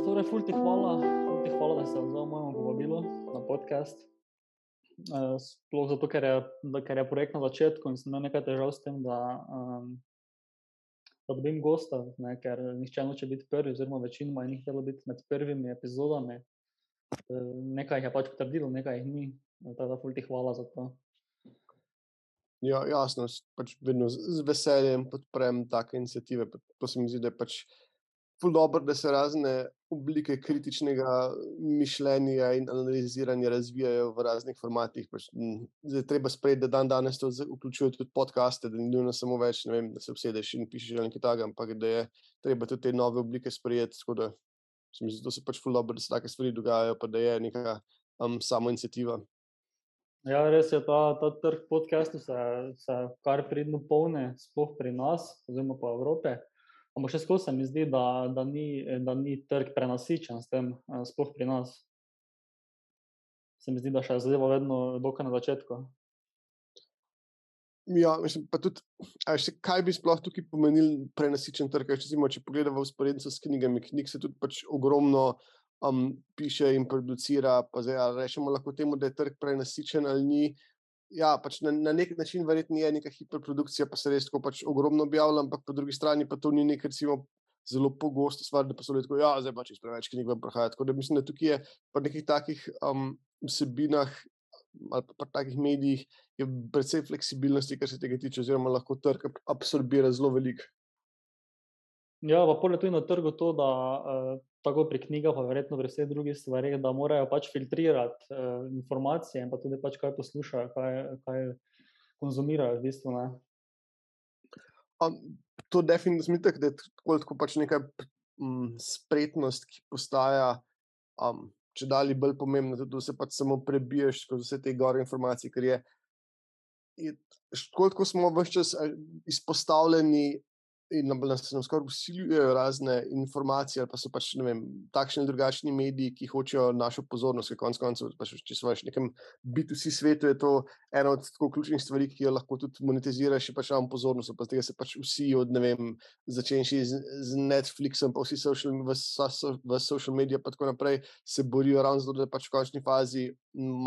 torej, ful ti hvala, ful ti hvala, da si odzval mojemu povabilu na podcast. Uh, sploh zato, ker je, da, ker je projekt na začetku in sem imel nekaj težav s tem, da, um, da dobim gosta, ne, ker nihče noče biti prvi, oziroma večinoma je njih htelo biti med prvimi epizodami. Uh, nekaj jih je pač potrdilo, nekaj jih ni. Tako da ful ti hvala za to. Ja, jasno, pač vedno z, veseljem podprem take inicijative. To se mi zdi, da je pač dobro, da se razne oblike kritičnega mišljenja in analiziranja razvijajo v raznih formatih. Pač, zdaj treba sprejeti, da dan danes to vključuje tudi podcaste, da ni nujno samo več, vem, da se obsedeš in pišeš nekaj takega, ampak da je treba tudi te nove oblike sprejeti. Tako da se mi zdi, da se pač ful dobro, da se take stvari dogajajo, pa da je neka um, samo inicijativa. Ja, res je, ta, ta trg podcastov se, se kar pridno polne, sploh pri nas, oziroma po Evropi. Ampak še skozi se mi zdi, da, da, ni, da ni trg prenasičen s tem, eh, sploh pri nas. Se mi zdi, da še zadeva vedno dokaj na začetku. Ja, mislim, pa tudi, veš, kaj bi sploh tukaj pomenil prenasičen trg? veš, Recimo, če pogledamo usporednico s knjigami, knjig se tudi pač ogromno um, piše in producira, zdaj rečemo lahko temu, da je trg prenasičen ali ni. Ja, pač na, na nek način verjetno je neka hiperprodukcija, pa se res tako pač ogromno objavlja, ampak po drugi strani pa to ni nekaj, recimo, zelo pogosto stvar, da pa so ljudje tako, ja, zdaj pač iz preveč knjig vam prihaja. Tako da mislim, da tukaj je pa nekih takih um, vsebinah ali pa pri takih medijih je precej fleksibilnosti, kar se tega tiče, oziroma lahko trg ab- absorbira zelo veliko. Ja, pa poleg tudi na trgu to, da uh, tako pri knjigah, pa verjetno pri vseh drugih stvareh, da morajo pač filtrirati uh, informacije in pa tudi pač kaj poslušajo, kaj, kaj konzumirajo v bistvu. Ne. Um, to definitivno smitek, da je tako, tako pač neka um, spretnost, ki postaja um, če dalje bolj pomembna, tudi da se pač samo prebiješ skozi vse te gore informacije, ker je, je tako, tako smo vse čas a, izpostavljeni in nam, nam skoraj usiljujejo razne informacije, ali pa so pač vem, takšni ali drugačni mediji, ki hočejo našo pozornost, ker konec koncev, pač, če smo v nekem B2C svetu, je to ena od tako ključnih stvari, ki jo lahko tudi monetiziraš, je pač ravno pozornost, pa tega se pač vsi od, ne vem, začenši z, z Netflixom, pa vsi social, v, v social medije, pa tako naprej, se borijo ravno zato, da pač v končni fazi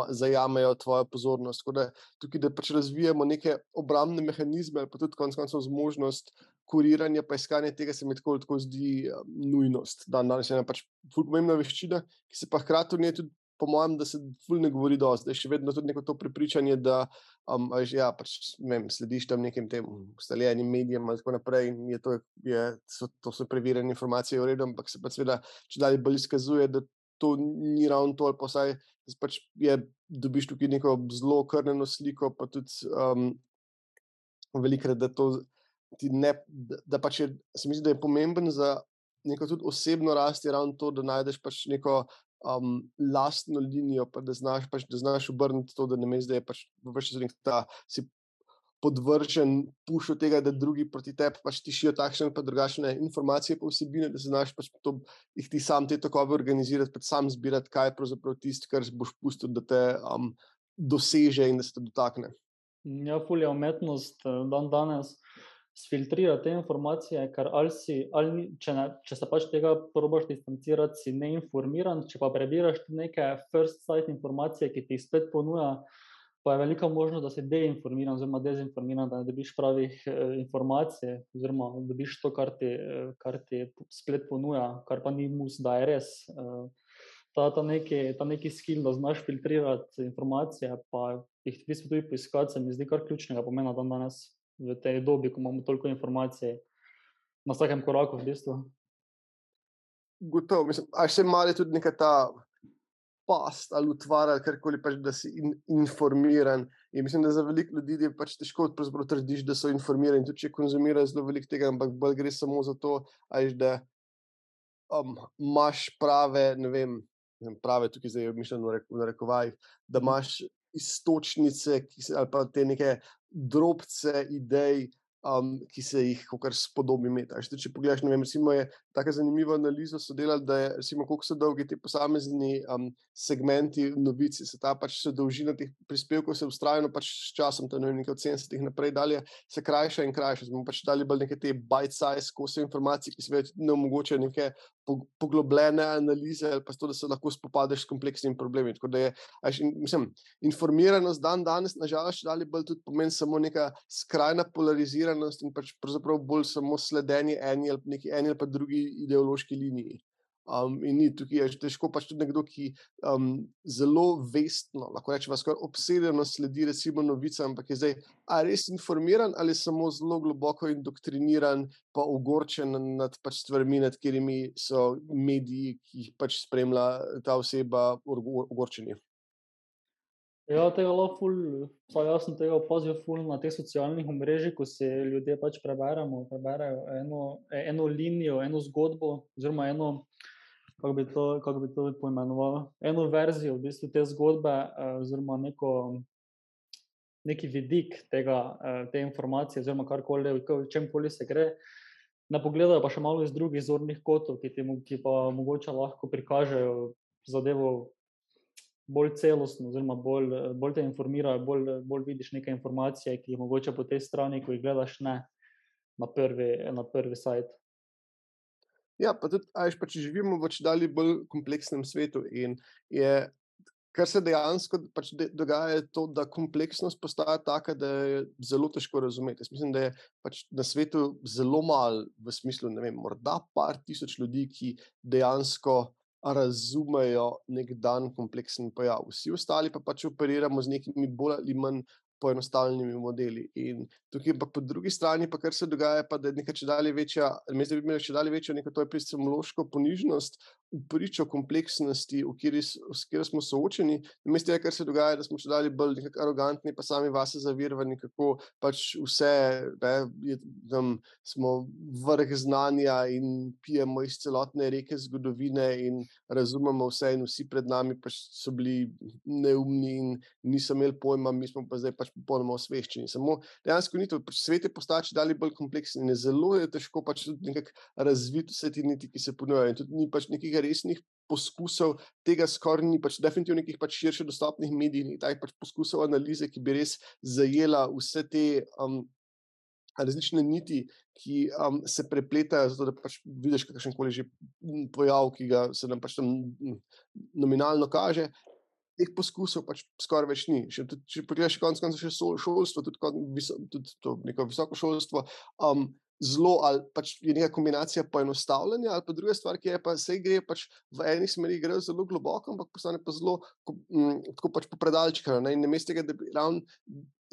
zajamejo tvojo pozornost. Tako da tukaj, da pač razvijamo neke obrambne mehanizme, pa tudi konec koncev zmožnost kuriranja, pa iskanja tega se mi tako, tako zdi um, nujnost. Dan danes je ena pač pomembna veščina, ki se pa hkrati v njej tudi, po mojem, da se ful ne govori dosti, da je še vedno tudi neko to prepričanje, da um, veš, ja, pač, vem, slediš tam nekim tem ustaljenim medijem ali tako naprej in je to, je, so, to so preverjene informacije v redu, ampak se pa seveda, če dalje bolj izkazuje, da to ni ravno to, ali pa vsaj da pač je, dobiš tukaj neko zelo krneno sliko, pa tudi um, velikrat, da to ne, da, da pač je, se mi zdi, da je pomemben za neko tudi osebno rast, je ravno to, da najdeš pač neko um, lastno linijo, pa da znaš, pač, da znaš obrniti to, da ne meni, da je pač več čas ta si podvržen pušu tega, da drugi proti tebi pač tišijo takšne pa drugačne informacije pa vsebine, da se znaš pač to, jih ti sam te takove organizirati, pač sam zbirati, kaj je pravzaprav tisto, kar boš pustil, da te um, doseže in da se te dotakne. Ja, fulja umetnost eh, dan danes sfiltrira te informacije, ker ali si, ali če, ne, če se pač tega probaš distancirati, si neinformiran, če pa prebiraš neke first sight informacije, ki ti jih spet ponuja, pa je velika možnost, da si deinformiran oziroma dezinformiran, da ne dobiš pravih eh, informacij oziroma dobiš to, kar ti, eh, kar ti splet ponuja, kar pa ni mus, da je res. Eh, ta, ta, neki, ta neki skill, da znaš filtrirati informacije, pa jih v bistvu tudi poiskati, se mi zdi kar ključnega pomena dan danes v tej dobi, ko imamo toliko informacij na vsakem koraku v bistvu. Gotovo, mislim, a še malo je tudi neka ta past ali utvara, ali karkoli pač, da si in, informiran. In mislim, da za veliko ljudi je pač težko trdiš, da so informirani, tudi če konzumirajo zelo veliko tega, ampak bolj gre samo za to, a veš, da um, imaš prave, ne vem, ne vem, prave tukaj zdaj je mišljeno v rek- v narekovajih, da imaš istočnice ki se, ali pa te neke drobce idej, um, ki se jih. A veš, tudi Če pogledaš, ne vem, recimo je tako zanimivo analizo so delali, da je, recimo, koliko so dolgi ti posamezni um, segmenti novic, se ta pač se dolžina teh prispevkov se ustrajno pač s časom, to je nekaj od 70-ih naprej dalje, se krajša in krajša. Smo pač dali bolj neke te bite-size kose informacij, ki se več ne omogočajo neke poglobljene analize ali pa to, da se lahko spopadeš s kompleksnimi problemi. Tako da je, až, mislim, informiranost dan danes, nažalost, dali bolj tudi pomeni samo neka skrajna polariziranost in pač pravzaprav bolj samo sledenje eni ali neki eni ali pa drugi ideološki liniji. Um, in ni tukaj, je težko pač tudi nekdo, ki um, zelo vestno, lahko rečemo, skoraj obsedeno sledi recimo novicam, ampak je zdaj ali res informiran ali samo zelo globoko indoktriniran, pa ogorčen nad pač stvarmi, nad katerimi so mediji, ki jih pač spremlja ta oseba, ogorčeni. Ja, tega lahko, jaz sem tega opazil na teh socialnih mrežah, ko se ljudje pač preberemo, preberejo eno, eno linijo, eno zgodbo, oziroma eno, kako bi to, kako bi to poimenoval, eno verzijo v bistvu te zgodbe, oziroma neko, neki vidik tega, te informacije, oziroma karkoli, čemkoli se gre. Ne pogledajo pa še malo iz drugih zornih kotov, ki, ti, ki pa mogoče lahko prikažejo zadevo bolj celostno, oziroma bolj, bolj te informirajo, bolj, bolj vidiš neke informacije, ki jih mogoče po tej strani, ko jih gledaš, ne na prvi, na prvi sajt. Ja, pa tudi, ajš, pa če živimo v čedalje bolj kompleksnem svetu in je, kar se dejansko pač de, dogaja, je to, da kompleksnost postaja taka, da je zelo težko razumeti. Jaz mislim, da je pač na svetu zelo malo v smislu, ne vem, morda par tisoč ljudi, ki dejansko razumejo nek dan kompleksen pojav. Vsi ostali pa pač operiramo z nekimi bolj ali manj poenostavljenimi modeli. In tukaj pa po drugi strani, pa kar se dogaja, pa da je nekaj če dalje večja, mislim, da bi imeli če dalje večjo neko to epistemološko ponižnost v pričo kompleksnosti, v kateri, s katero smo soočeni. Namesto tega, kar se dogaja, da smo če dalje bolj nekako arogantni, pa sami vase zavirvani, kako pač vse, ne, je, tam smo vrh znanja in pijemo iz celotne reke zgodovine in razumemo vse in vsi pred nami pač so bili neumni in niso imeli pojma, mi smo pa zdaj pač popolnoma osveščeni. Samo dejansko ni to, pač svet je postal dalje bolj kompleksen in je zelo je težko pač razviti vse te niti, ki se ponujajo. In tudi ni pač nekih resnih poskusov tega, skoraj ni pač definitivno nekih pač širše dostopnih medijev, ni takih pač poskusov analize, ki bi res zajela vse te. Um, Različne niti, ki um, se prepletajo, zato da pač vidiš, kakšen koli že pojav, ki ga se nam pač tam nominalno kaže, teh poskusov pač skoraj več ni. Še, tudi, če pogledaš, konec koncev, še šolstvo, tudi, tudi to neko visoko šolstvo. Um, Zelo ali pač je neka kombinacija poenostavljanja, ali pa druga stvar, ki je pa se gre pač v eni smeri, gre zelo globoko, ampak postane pa zelo m, tako pač popredalčkano. Na mestu tega, da bi ravno,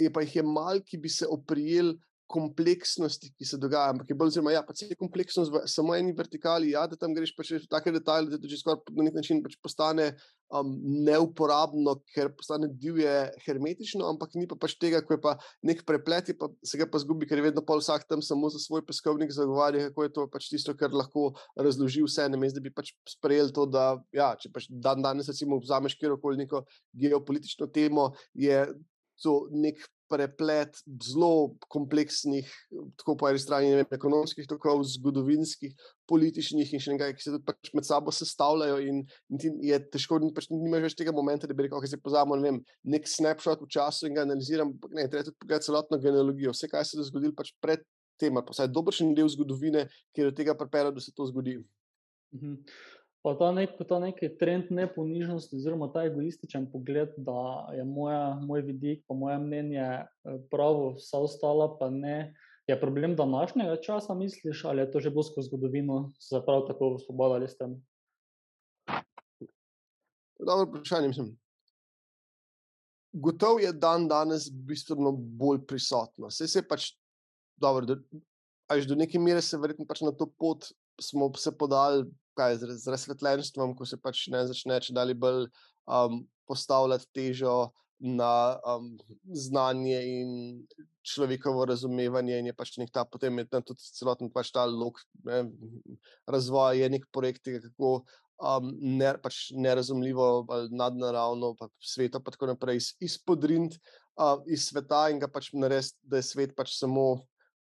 je pa jih je mal, ki bi se oprijeli kompleksnosti, ki se dogaja. Ampak je bolj zelo, ja, pa se je kompleksnost v samo eni vertikali, ja, da tam greš pa še v take detajle, da to že skoraj na nek način pač postane um, neuporabno, ker postane divje hermetično, ampak ni pa pač tega, ko je pa nek preplet, pa se ga pa zgubi, ker je vedno pol vsak tam samo za svoj peskovnik zagovarja, kako je to pač tisto, kar lahko razloži vse, ne mest, da bi pač sprejel to, da ja, če pač dan danes recimo vzameš kjerkoli neko geopolitično temo, je to nek preplet zelo kompleksnih, tako po eni strani vem, ekonomskih tokov, zgodovinskih, političnih in še nekaj, ki se tudi pač med sabo sestavljajo. In, in je težko, da pač nimaš več tega momenta, da bi rekel, da se pozamo ne vem, nek snapshot v času in ga analiziram. Ne, treba tudi pogledati celotno genealogijo, vse, kaj se je zgodilo pač pred tem, pa vsaj dobršen del zgodovine, ki je do tega pripeljal, da se to zgodi. Mhm. Pa ta, nek, ta neki trend neponižnosti, oziroma ta egoističen pogled, da je moja, moj vidik, pa moje mnenje eh, pravo, vsa ostala pa ne. Je problem današnjega časa, misliš, ali je to že bilo skozi zgodovino, se prav tako osvobodili s tem? Dobro vprašanje, mislim. Gotovo je dan danes bistveno bolj prisotno. Vse se je pač dobro, da, do neke mere se verjetno pač na to pot smo se podali kaj, z, z razsvetljenstvom, ko se pač ne začne če dalje bolj um, postavljati težo na um, znanje in človekovo razumevanje, in je pač nek ta potem je tam tudi celoten pač ta lok ne, razvoja, je nek projekt, kako um, ne, pač nerazumljivo nadnaravno, pa sveto, pa tako naprej, izpodrint iz, uh, iz sveta in ga pač narediti, da je svet pač samo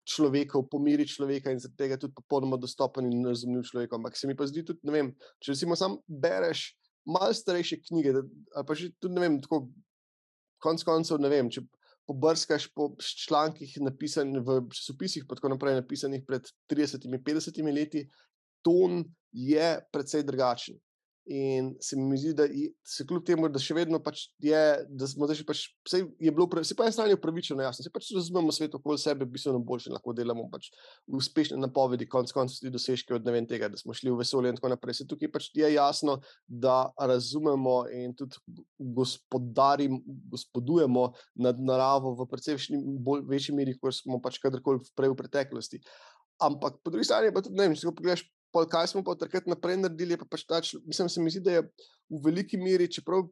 človekov, pomiri človeka in zaradi tega tudi popolnoma dostopen in razumljiv človek. Ampak se mi pa zdi tudi, ne vem, če recimo sam bereš malo starejše knjige, da, pa že tudi ne vem, tako konc koncev ne vem. Če, Pobrskaš po člankih, napisanih v časopisih, pa tako naprej, napisanih pred 30-50 leti, ton je precej drugačen. In se mi zdi, da se kljub temu, da še vedno pač je, da smo zdaj pač, vse je bilo, vse pa je stanje upravičeno, jasno, se pač razumemo svet okoli sebe, bistveno boljše, lahko delamo pač uspešne napovedi, konc koncev tudi dosežke od ne vem tega, da smo šli v vesolje in tako naprej. Se tukaj pač je jasno, da razumemo in tudi gospodarimo, gospodujemo nad naravo v precej večji meri, kot smo pač kadarkoli prej v preteklosti. Ampak po drugi strani pa tudi ne vem, če pogledaš pol, kaj smo pa takrat naprej naredili, pa pač tač, mislim, se mi zdi, da je v veliki meri, čeprav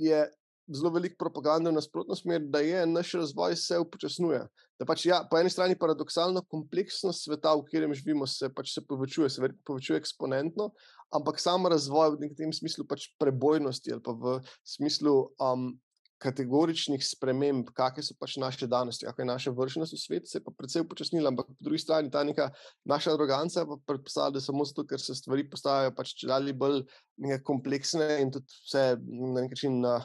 je zelo velik propaganda v nasprotno smer, da je naš razvoj se upočasnjuje. Da pač ja, po eni strani paradoksalno kompleksnost sveta, v katerem živimo, se pač se povečuje, se povečuje eksponentno, ampak sam razvoj v nekem smislu pač prebojnosti ali pa v smislu um, kategoričnih sprememb, kakšne so pač naše danosti, kakšna je naša vršnost v svetu, se je pa precej upočasnila, ampak po drugi strani ta neka naša aroganca pa predpostavlja, da samo zato, ker se stvari postajajo pač čedalje bolj kompleksne in tudi vse na nek način na,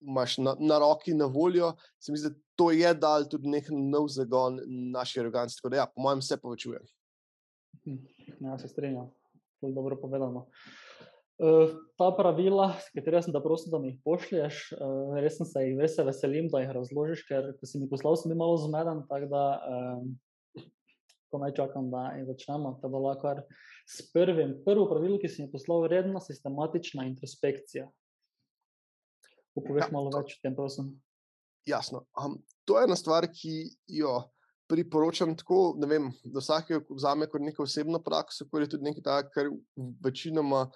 imaš na, na roki na voljo, se mi zdi, da to je dal tudi nek nov zagon naši aroganci, tako da ja, po mojem se povečuje. Hm, ja, se strinjam, je dobro povedano. Ta pravila, katerimi sem te prosil, da mi jih pošlješ, eh, res se jih res veselim, da jih razložiš, ker ko si mi poslal, sem bil malo zmeden, tako da ko naj čakam, da jih začnemo. Da lahko kar s prvim. Prvo pravilo, ki si mi poslal, je redna sistematična introspekcija. Poveš ja, malo to, več o tem, prosim. Jasno. Um, to je ena stvar, ki jo priporočam tako, da vsake vzame kot neko osebno prakso, kot je tudi nekaj takega, kar večinoma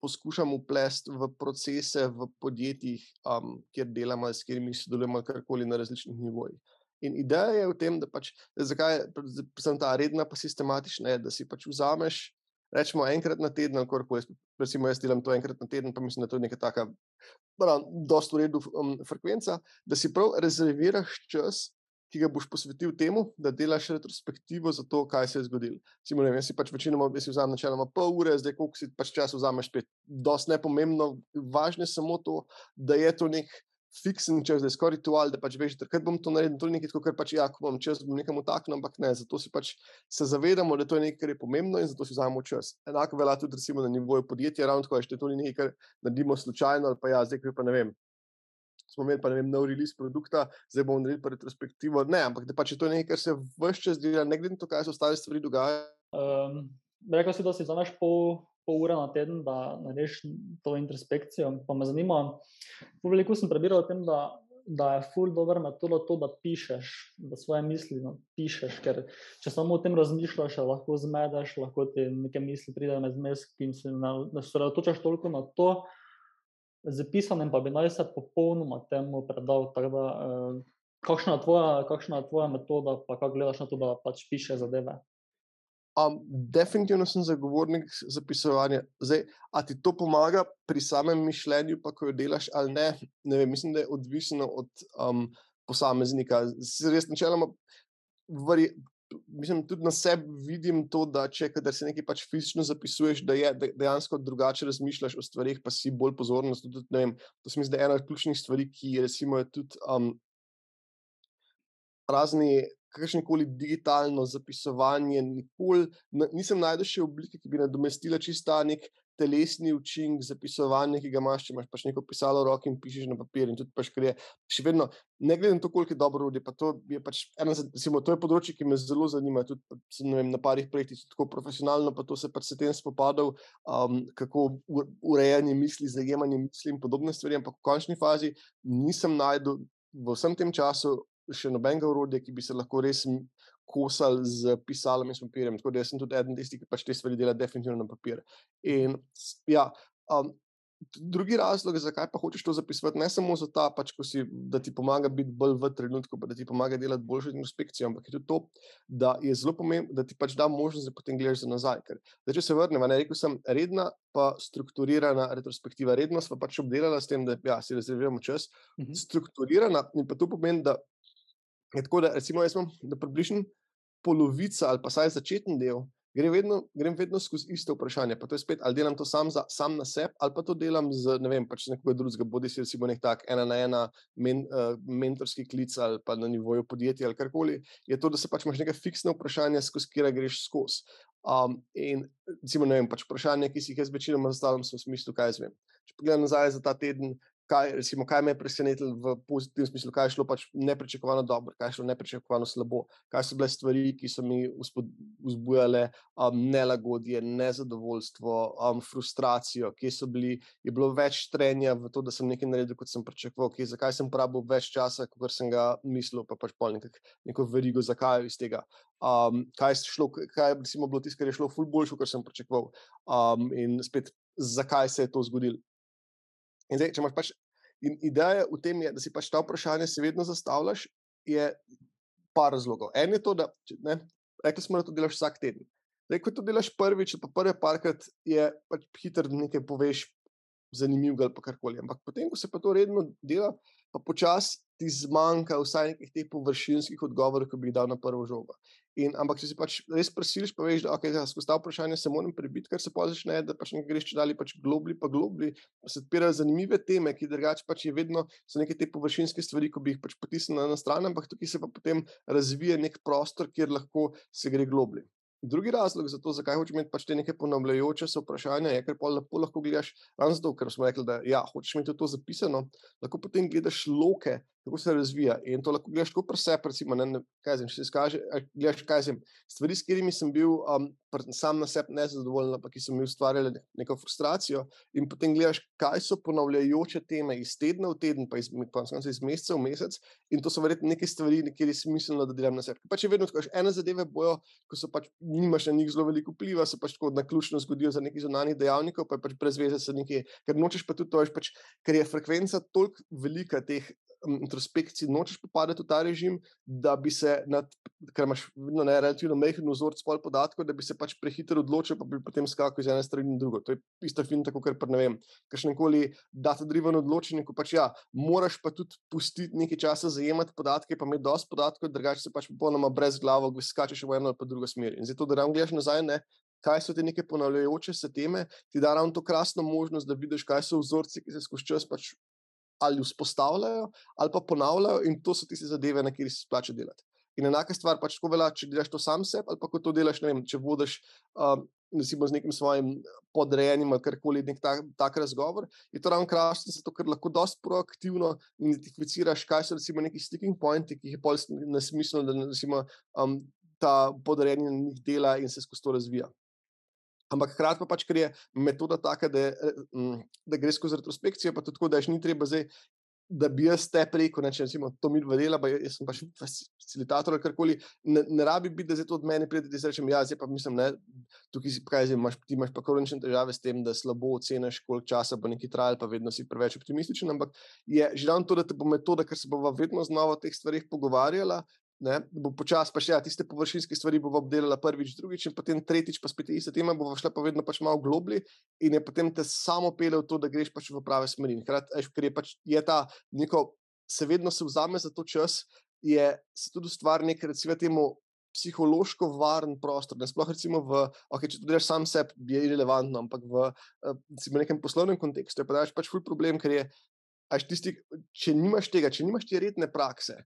poskušam uplesti v procese v podjetjih, um, kjer delamo, s katerimi sodelujemo, karkoli na različnih nivojih. In ideja je v tem, da pač, zakaj sem ta redna, pa sistematična, je, da si pač vzameš, rečemo, enkrat na teden, ali kar koli, recimo, jaz delam to enkrat na teden, pa mislim, da to je neka taka, dosta v redu um, frekvenca, da si prav rezerviraš čas ki ga boš posvetil temu, da delaš retrospektivo za to, kaj se je zgodilo. Simo, ne, jaz si pač večinoma vzamem načeloma pol ure, zdaj koliko si pač čas vzameš spet. Dost nepomembno, važno je samo to, da je to nek fiksen čas, da je skoraj ritual, da pač veš, da bom to naredil, to je nekaj, kar pač ja, ko bom čas, bom nekam utaknil, ampak ne, zato si pač se zavedamo, da to je nekaj, kar je pomembno in zato si vzamemo čas. Enako velja tudi recimo na nivoju podjetja, ravno tako, da to ni nekaj, kar naredimo slučajno ali pa ja, zdaj pa ne vem smo imeli pa ne vem, nov release produkta, zdaj bomo naredili retrospektivo. Ne, ampak da pač je to nekaj, kar se vse čas dela, ne glede na to, kaj se ostale stvari dogajajo. Um, rekel si, da si znaš pol, pol ure na teden, da narediš to introspekcijo. Pa me zanima, veliko sem prebiral o tem, da. Da je ful dobro metoda to, da pišeš, da svoje misli napišeš. Ker če samo o tem razmišljaš, lahko zmedeš, lahko ti nekaj misli pridejo med zmeski in se osredotočaš toliko na to, z pisanjem pa bi naj se popolnoma temu predal. Da, eh, kakšna, je tvoja, kakšna je tvoja metoda, pa kako gledaš na to, da pač piše zadeve? Um, definitivno sem zagovornik zapisovanja. Zdaj, a ti to pomaga pri samem mišljenju, pa ko jo delaš ali ne? ne vem, mislim, da je odvisno od um, posameznika. Res, načeloma, mislim, tudi na sebi vidim to, da če se nekaj pač fizično zapisuješ, da je da dejansko drugače razmišljaš o stvarih, pa si bolj pozoren. To se mi zdi ena od ključnih stvari, ki recimo, je tudi um, razni. Kakršno koli digitalno zapisovanje, nikoli nisem najdel še oblike, ki bi nadomestila čista nek telesni učinek zapisovanja, ki ga imaš, če imaš pač neko pisalo v roki in pišeš na papir. In tudi, pač, je še vedno, ne glede na to, koliko je dobro urodi, pa to je pač eno, recimo, to je področje, ki me zelo zanima. Tudi vem, na parih projektih, tako profesionalno, pa to se pač s tem spopadal, um, kako urejanje misli, zajemanje misli in podobne stvari. Ampak v končni fazi nisem najdel v vsem tem času še nobenega urodja, ki bi se lahko res kosali z pisalom in papirjem. Tako da sem tudi eden tistih, ki pač te stvari dela definitivno na papir. In ja, um, drugi razlog, zakaj pa hočeš to zapisati, ne samo zato, pač, si, da ti pomaga biti bolj v trenutku, pa da ti pomaga delati boljšo introspekcijo, ampak je tudi to, da je zelo pomembno, da ti pač da možnost, da potem gledaš za nazaj. Ker, da če se vrnemo, ne rekel sem, redna pa strukturirana retrospektiva. Redno smo pač obdelali s tem, da ja, si rezerviramo čas, uh mhm. -huh. strukturirana in pa to pomeni, da Je tako, da recimo jaz imam, približno polovica ali pa saj začetni del grem vedno, grem vedno skozi iste vprašanje. Pa to je spet, ali delam to sam, za, sam na sebi, ali pa to delam z ne vem, pač nekoga drugega, bodi si recimo nek tak ena na ena men, uh, mentorski klic ali pa na nivoju podjetja ali karkoli. Je to, da se pač imaš neka fiksna vprašanja, skozi katera greš skozi. Um, in recimo, ne vem, pač vprašanje, ki si jih jaz večinoma zastavljam, so v smislu, kaj jaz vem. Če pogledam nazaj za ta teden, kaj, recimo, kaj me je presenetilo v pozitivnem smislu, kaj je šlo pač neprečakovano dobro, kaj je šlo neprečakovano slabo, kaj so bile stvari, ki so mi vzbujale um, nelagodje, nezadovoljstvo, um, frustracijo, kje so bili, je bilo več trenja v to, da sem nekaj naredil, kot sem pričakoval, kje, zakaj sem porabil več časa, kot sem ga mislil, pa pač pol nekak, neko verigo, zakaj iz tega. Um, kaj šlo, kaj je bilo tisto, kar je šlo, ful boljšo, kot sem pričakoval. Um, in spet, zakaj se je to zgodilo. In zdaj, če imaš pač in ideja v tem, je, da si pač ta vprašanja si vedno zastavljaš, je par razlogov. En je to, da ne, rekli smo, da to delaš vsak teden. Zdaj, ko to delaš prvič, pa prvi parkrat, je pač hitro, da nekaj poveš zanimivega ali karkoli. Ampak potem, ko se pa to redno dela, pa počasi ti zmanjka vsaj nekih teh površinskih odgovorov, ki bi jih dal na prvo žogo. In, ampak, če si pač res prisiliš, pa veš, da okay, ja, skozi ta vprašanja se moram prebiti, ker se pa začne, da pač nekaj greš če dalje, pač globli, pa globli, pa se odpirajo zanimive teme, ki drugače pač je vedno so neke te površinske stvari, ko bi jih pač potisnil na eno stran, ampak tukaj se pa potem razvije nek prostor, kjer lahko se gre globli. Drugi razlog za to, zakaj hočeš imeti pač te neke ponavljajoče se vprašanja, je, ker pa lepo lahko gledaš, zato, ker smo rekli, da ja, hočeš imeti to zapisano, lahko potem gledaš loke, kako se razvija. In to lahko gledaš kot presep, recimo, ne, ne, kaj zim, se izkaže, gledaš, kaj zim, stvari, s katerimi sem bil um, sam na sebi nezadovoljen, pa ki so mi ustvarjali neko frustracijo. In potem gledaš, kaj so ponavljajoče teme iz tedna v teden, pa iz, pa iz meseca v mesec. In to so verjetno neke stvari, kjer je smiselno, da delam na sebi. Pač je vedno tako, ene zadeve bojo, ko so pač nimaš na njih zelo veliko vpliva, se pač tako na ključno zgodijo za neki zunanji dejavnikov, pa je pač brez veze se nekaj, ker nočeš pa tudi to, pač, ker je frekvenca toliko velika teh introspekciji, nočeš popadati v ta režim, da bi se, nad, ker imaš vedno ne, relativno mehko vzorec pol podatkov, da bi se pač prehiter odločil, pa bi potem skakal iz ene strani na drugo. To je isto fin, tako ker ne vem, kakšen koli data-driven odločenje, ko pač ja, moraš pa tudi pustiti nekaj časa zajemati podatke, pa imeti dosti podatkov, drugače se pač popolnoma brez glavo, skačeš v eno ali pa drugo smer. In zato, da ravno gledaš nazaj, ne. Kaj so te neke ponavljajoče se teme, ti da ravno to krasno možnost, da vidiš, kaj so vzorci, ki se skozi čas pač ali vzpostavljajo, ali pa ponavljajo, in to so tiste zadeve, na kateri se splača delati. In enaka stvar pač tako velja, če delaš to sam sebi, ali pa ko to delaš, ne vem, če vodiš. Um, Recimo z nekim svojim podrejenim ali karkoli, nek tak, tak razgovor. Je to ravno krasno, zato ker lahko dosti proaktivno identificiraš, kaj so recimo neki sticking pointi, ki jih je pol nesmiselno, da recimo, um, ta podrejeni na njih dela in se skozi to razvija. Ampak hkrati pa pač, ker je metoda taka, da, mm, da greš skozi retrospekcijo, pa tudi tako, da je ni treba zdaj, da bi jaz te preko, če recimo to mi dvadela, pa jaz sem pač facilitator ali karkoli, ne, ne rabi biti, da zdaj to od mene pride, da si rečem, ja, zdaj pa mislim, ne, tukaj si, kaj zdaj imaš, ti imaš pa kronične težave s tem, da slabo oceniš, koliko časa bo neki trajal, pa vedno si preveč optimističen, ampak je že ravno to, da te bo metoda, ker se bova vedno znova o teh stvarih pogovarjala, Ne, bo počasi pa še ja, tiste površinske stvari bo obdelala prvič, drugič, in potem tretjič, pa spet ista tema, bo šla pa vedno pač malo globli in je potem te samo pele v to, da greš pač v prave smeri. Hkrati, ker je pač je ta neko, se vedno se vzame za to čas, je se tudi ustvari nek, recimo, temu psihološko varen prostor. Ne, sploh recimo v, okay, če to delaš sam sebi, je irrelevantno, ampak v eh, recimo, nekem poslovnem kontekstu je pa pač ful problem, ker je, až tisti, če nimaš tega, če nimaš te redne prakse.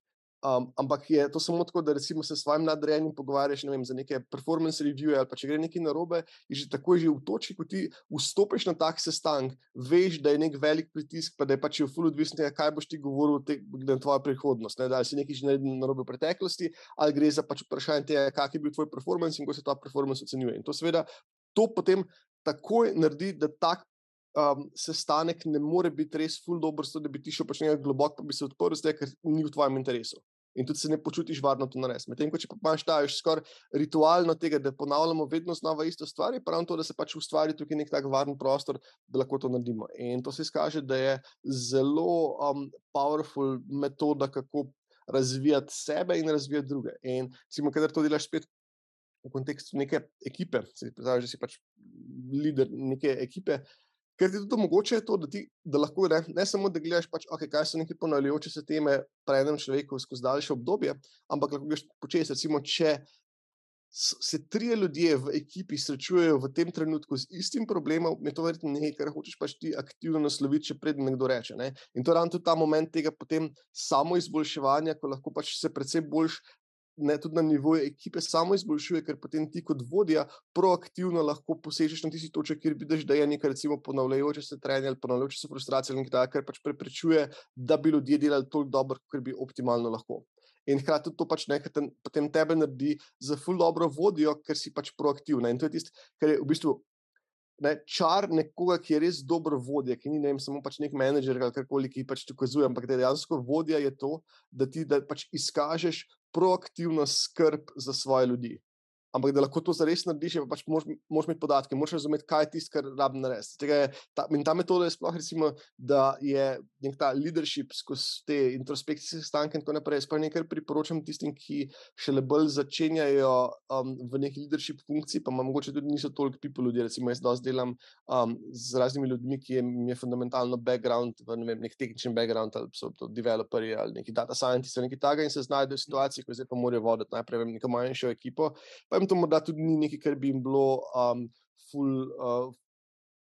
Um, ampak je to samo tako, da recimo se s svojim nadrejenim pogovarjaš ne vem, za neke performance reviews ali pa če gre nekaj narobe, in že tako je že v točki, ko ti vstopiš na tak sestanek, veš, da je nek velik pritisk, pa da je pač v full odvisno kaj boš ti govoril te, na tvojo prihodnost. Ne, da si nekaj že naredil narobe v preteklosti, ali gre za pač vprašanje tega, kak je bil tvoj performance in kako se ta performance ocenjuje. In to seveda to potem takoj naredi, da tak um, sestanek ne more biti res full dobro, da bi ti šel pač nekaj globoko, pa bi se odprl, zdaj, ker ni v tvojem interesu. In tudi se ne počutiš varno to narediti. Medtem če pa imaš ta skoraj ritualno tega, da ponavljamo vedno znova isto stvar, je prav to, da se pač ustvari tukaj nek tak varen prostor, da lahko to naredimo. In to se izkaže, da je zelo um, powerful metoda, kako razvijati sebe in razvijati druge. In, recimo, kadar to delaš spet v kontekstu neke ekipe, se pravi, da si pač voditelj neke ekipe, ker ti tudi omogoča to, da, ti, da lahko ne, ne samo da gledaš, pač, okay, kaj so neke ponavljajoče se teme pri enem človeku skozi daljše obdobje, ampak lahko greš početi. Recimo, če se trije ljudje v ekipi srečujejo v tem trenutku z istim problemom, je to verjetno nekaj, kar hočeš pač ti aktivno nasloviti, če predtem nekdo reče. Ne? In to je ravno ta moment tega potem samo izboljševanja, ko lahko pač se predvsem boljš ne, tudi na nivoju ekipe samo izboljšuje, ker potem ti kot vodja proaktivno lahko posežeš na tisti točki, kjer vidiš, da je nekaj, recimo, ponavljajoče se trenje ali ponavljajoče se frustracije, in tako, kar pač preprečuje, da bi ljudje delali toliko dobro, kot bi optimalno lahko. In hkrati to pač nekaj ten, potem tebe naredi za ful dobro vodijo, ker si pač proaktivna. In to je tisto, kar je v bistvu. Ne, čar nekoga, ki je res dober vodja, ki ni ne vem, samo pač nek menedžer ali karkoli, ki pač ti ukazuje, ampak dejansko vodja je to, da ti da pač izkažeš proaktivno skrb za svoje ljudi. Ampak da lahko to zares narediš, pač moraš imeti podatke, moraš razumeti, kaj je tisto, kar rabi narediti. Ta, in ta metoda je sploh, recimo, da je nek ta leadership skozi te introspekcijske stanke in tako naprej. Sploh nekaj priporočam tistim, ki še le bolj začenjajo um, v neki leadership funkciji, pa mogoče tudi niso toliko people ljudi. Recimo, jaz dosti delam um, z raznimi ljudmi, ki jim je fundamentalno background, ne vem, nek tehnični background, ali so to developerji ali neki data scientisti ali nekaj takega in se znajdejo v situaciji, ko zdaj pa morajo voditi najprej neko manjšo ekipo vem, to morda tudi ni nekaj, kar bi jim bilo um, ful. Uh,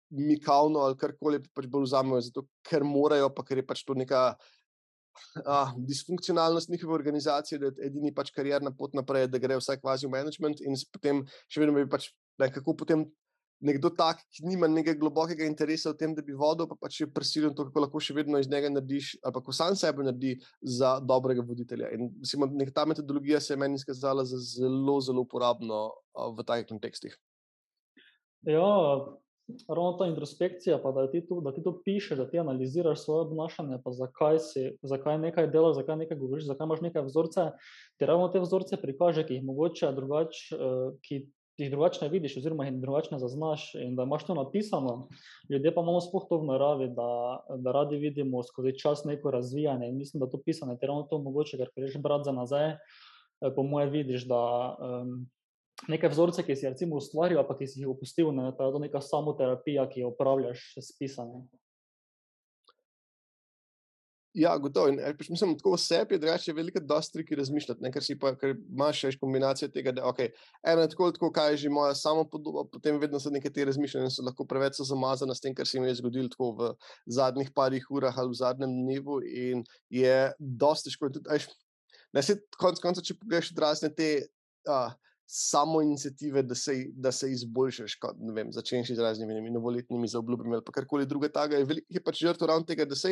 Mikavno ali karkoli pač bolj vzamemo, zato ker morajo, pa ker je pač to neka uh, disfunkcionalnost njihove organizacije, da je edini pač karjerna pot naprej, da gre vsak kvazi v management in potem še vedno bi pač nekako potem nekdo tak, ki nima nekega globokega interesa v tem, da bi vodil, pa pač je prisiljen to, kako lahko še vedno iz njega narediš, ali pa ko sam sebe naredi za dobrega voditelja. In mislim, da ta metodologija se je meni izkazala za zelo, zelo uporabno v takih kontekstih. Ja, ravno ta introspekcija, pa da ti to, da ti to pišeš, da ti analiziraš svoje obnašanje, pa zakaj si, zakaj nekaj delaš, zakaj nekaj govoriš, zakaj imaš nekaj vzorce, ti ravno te vzorce prikaže, ki jih mogoče drugače, ki jih drugače vidiš, oziroma jih drugače zaznaš, in da imaš to napisano. Ljudje pa imamo sploh to v naravi, da, da radi vidimo skozi čas neko razvijanje. In mislim, da to pisanje je ravno to mogoče, ker greš brati za nazaj. Eh, po moje vidiš, da um, nekaj vzorcev, ki si jih ustvaril, pa ki si jih opustil, ne, je to neka samoterapija, ki jo upravljaš s pisanjem. Ja, gotovo. In, pač, mislim, tako vsebi je drugače, veliko dostri, ki razmišljate, ne, ker, pa, ker imaš še kombinacijo tega, da okay, eno je tako, tako kaj je že moja samo podoba, potem vedno so neke te razmišljanja so lahko preveč zamazane s tem, kar se jim je zgodilo tako v zadnjih parih urah ali v zadnjem dnevu in je dosti težko. Ne, se konc konca, če pogledaš razne te. Uh, samo inicijative, da se, da se izboljšaš, kot vem, začneš z raznimi novoletnimi zaobljubami ali karkoli drugega. Je, je pač žrtev ravno tega, da se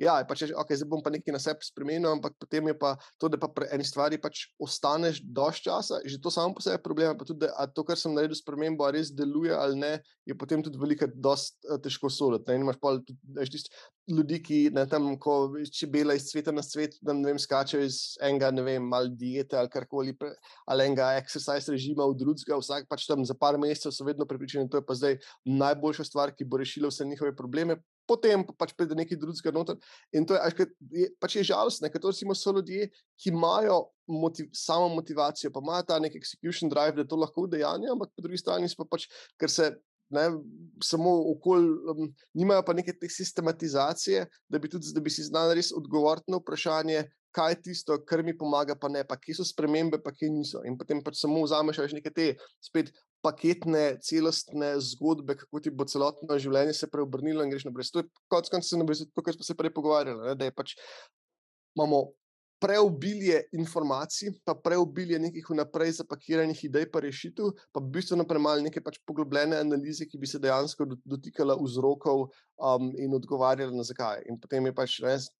ja, pač, okay, zdaj bom pa nekaj na sebi spremenil, ampak potem je pa to, da pa pri eni stvari pač ostaneš dož časa, že to samo po sebi je problem. Pa tudi, da to, kar sem naredil spremembo, res deluje ali ne, je potem tudi veliko, dosti uh, težko soliti. In imaš pa tudi ljudi, ki ne tam, ko čebela iz sveta na svet, da ne vem, skačejo iz enega, ne vem, mal diete ali karkoli, ali enega exercise režima v drugega, vsak pač tam za par mesecev so vedno pripričani, da je pa zdaj najboljša stvar, ki bo rešila vse njihove probleme. Potem pa pač pride nekaj drugega noter. In to je, je, pač je žalostno, ker to so ljudje, ki imajo motiv, samo motivacijo, pa imajo ta nek execution drive, da to lahko udejanjajo, ampak po drugi strani pa pač, ker se. Ne, samo okolje, um, nimajo pa neke te sistematizacije, da bi, tudi, da bi si znali res odgovoriti na vprašanje, kaj je tisto, kar mi pomaga, pa ne, pa kje so spremembe, pa kje niso. In potem pač samo vzameš več neke te spet paketne, celostne zgodbe, kako ti bo celotno življenje se preobrnilo in greš naprej. To je kot konec se naprej, to, kar smo se prej pogovarjali, ne, da je pač imamo. Preobilje informacij, pa preobilje nekih vnaprej zapakiranih idej, pa rešitev, pa bistveno premalo neke pač poglobljene analize, ki bi se dejansko dotikala vzrokov um, in odgovarjala na zakaj. In potem je pač res,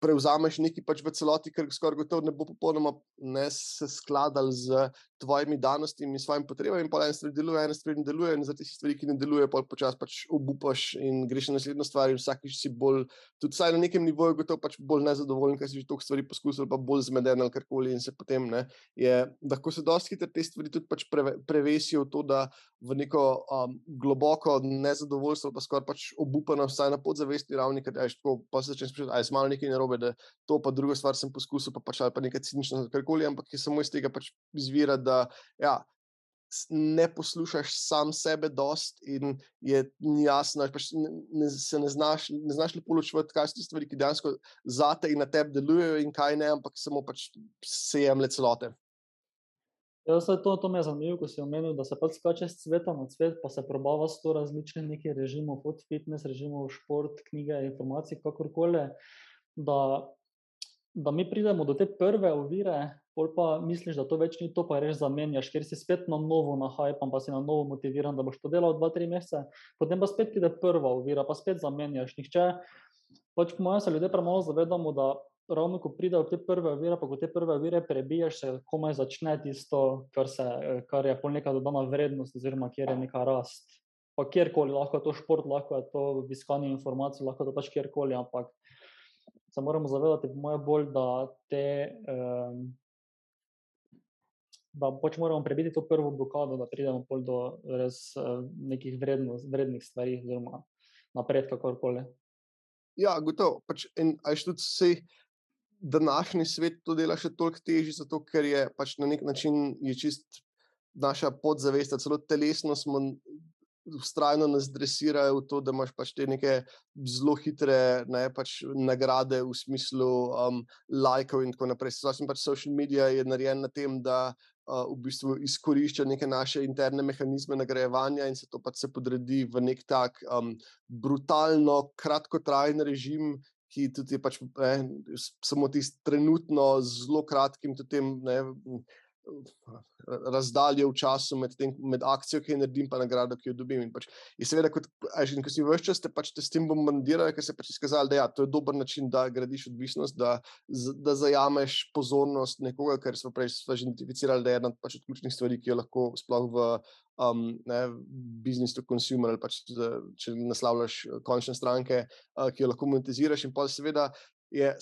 prevzameš nekaj pač v celoti, ker skoraj gotovo ne bo popolnoma ne se skladal z tvojimi danostmi in svojimi potrebami, in pa ena stvar deluje, ena stvar ne deluje, in za te stvari, ki ne delujejo, pa počasi pač obupaš in greš na naslednjo stvar, in vsakič si bolj, tudi vsaj na nekem nivoju, gotovo pač bolj nezadovoljen, ker si že toliko stvari poskusil, pa bolj zmeden ali karkoli, in se potem ne. Je, lahko se dosti hitro te stvari tudi pač preve, prevesijo v to, da v neko um, globoko nezadovoljstvo, pa skoraj pač obupano, vsaj na podzavestni ravni, ker je tako, pa se začneš sprašovati, ali je malo nekaj narobe, da to pa druga stvar sem poskusil, pa pač ali pa nekaj cinično, karkoli, ampak je samo iz tega pač izvira, da ja, ne poslušaš sam sebe, dost in je jasno, pač ne, se ne znaš, ne znaš lepo ločiti, kaj so ti stvari, ki dejansko za te in na tebi delujejo, in kaj ne, ampak samo pač se jemlje celote. Ja, to, to me je zanimivo, ko si omenil, da se pač skače z sveta na svet, pa se probava s to različnih nekih režimov, kot fitness, režimov, šport, knjige, informacije, kakorkoli. Da, da mi pridemo do te prve ovire, pol pa misliš, da to več ni to, pa res zamenjaš, ker si spet na novo nahajpan, pa si na novo motiviran, da boš to delal dva, tri mesece, potem pa spet pride prva ovira, pa spet zamenjaš. Nihče, pač po mojem se ljudje premalo zavedamo, da ravno ko pridejo te prve ovire, pa ko te prve ovire prebiješ, se komaj začne tisto, kar, se, kar je pol neka dodana vrednost, oziroma kjer je neka rast. Pa kjerkoli, lahko je to šport, lahko je to iskanje informacij, lahko je to pač kjerkoli, ampak se moramo zavedati, po mojem, bolj, da te um, da pač moramo prebiti to prvo blokado, da pridemo do res nekih vrednost, vrednih stvari, oziroma napredka, kakorkoli. Ja, gotovo. Pač, in ajš tudi vse. Današnji svet to dela še toliko težje, zato ker je pač na nek način čist naša podzavest, celo telesno smo ustrajno nas dresirajo v to, da imaš pač te neke zelo hitre ne, pač nagrade v smislu um, lajkov in tako naprej. Zdaj, pač social media je narejen na tem, da uh, v bistvu izkorišča neke naše interne mehanizme nagrajevanja in se to pač se podredi v nek tak um, brutalno, kratkotrajen režim. Ki tudi je pač, ne, samo tisti trenutno, zelo kratkim, tudi tem, ne, razdalje v času med, tem, med akcijo, ki jo naredim, in nagrado, ki jo dobim. In pač, in seveda, kot, in ko si vse čas, te pač te s tem bombardirajo, ker se pač izkazali, da ja, to je dober način, da gradiš odvisnost, da, da zajameš pozornost nekoga, ker smo prej identificirali, da je ena pač od ključnih stvari, ki jo lahko sploh v um, business to consumer ali pač, če naslavljaš končne stranke, uh, ki jo lahko monetiziraš. In pa seveda je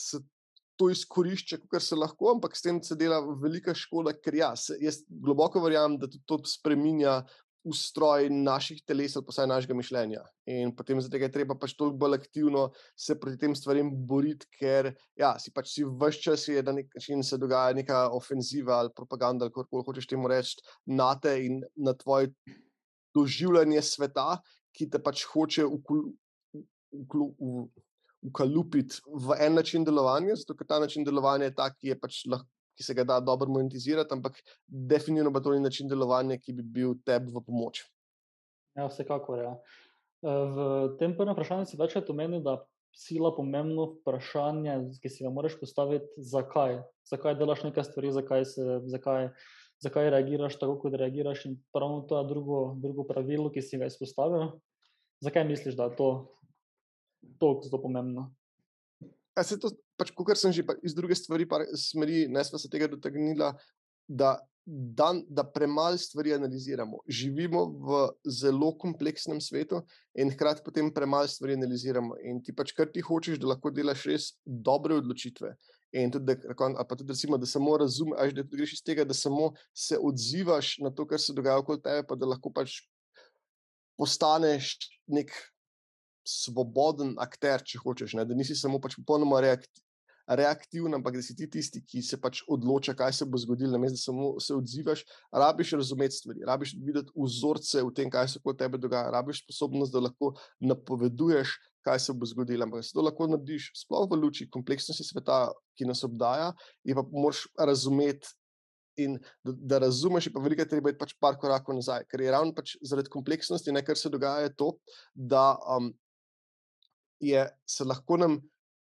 to izkorišča, kar se lahko, ampak s tem se dela velika škoda, ker ja, se, jaz globoko verjamem, da to spremenja ustroj naših teles, pa vsaj našega mišljenja. In potem zato je treba pač toliko bolj aktivno se proti tem stvarem boriti, ker ja, si pač si vse čas je, da nek način se dogaja neka ofenziva ali propaganda, ali kako hočeš temu reči, na te in na tvoje doživljanje sveta, ki te pač hoče v. Ukalupiti v en način delovanja, zato ker ta način delovanja je tak, ki je pač lahko ki se ga da dobro monetizirati, ampak definitivno pa to ni način delovanja, ki bi bil tebi v pomoč. Ja, vsekakor. Ja. Eh, v tem prvem vprašanju si večkrat omenil, da sila pomembno vprašanje, ki si ga moraš postaviti, zakaj. Zakaj delaš nekaj stvari, zakaj, se, zakaj, zakaj reagiraš tako, kot reagiraš. In pravno to je drugo, drugo pravilo, ki si ga izpostavil. Zakaj misliš, da je to tako zelo pomembno? Ja, se to, pač, kot sem že iz druge stvari, smeri, ne smo se tega dotaknili, da, da, da premalo stvari analiziramo. Živimo v zelo kompleksnem svetu in hkrati potem premalo stvari analiziramo. In ti pač, kar ti hočeš, da lahko delaš res dobre odločitve. In tudi, da, pa tudi recimo, da samo razumeš, da greš iz tega, da samo se odzivaš na to, kar se dogaja okoli tebe, pa da lahko pač postaneš nek svoboden akter, če hočeš, ne? da nisi samo pač popolnoma reaktiven. Reaktivno, ampak da si ti tisti, ki se pač odloča, kaj se bo zgodilo, namesto da samo se odzivaš. Rabiš razumeti stvari, rabiš videti vzorce v tem, kaj se kot tebe dogaja, rabiš sposobnost, da lahko napoveduješ, kaj se bo zgodilo. Ampak se to lahko narediš, sploh v luči kompleksnosti sveta, ki nas obdaja, in pa moraš razumeti. In da, da razumeš, pa veliko je treba iti pač par korakov nazaj, ker je ravno pač zaradi kompleksnosti, ne, kar se dogaja, to, da um, je, se lahko nam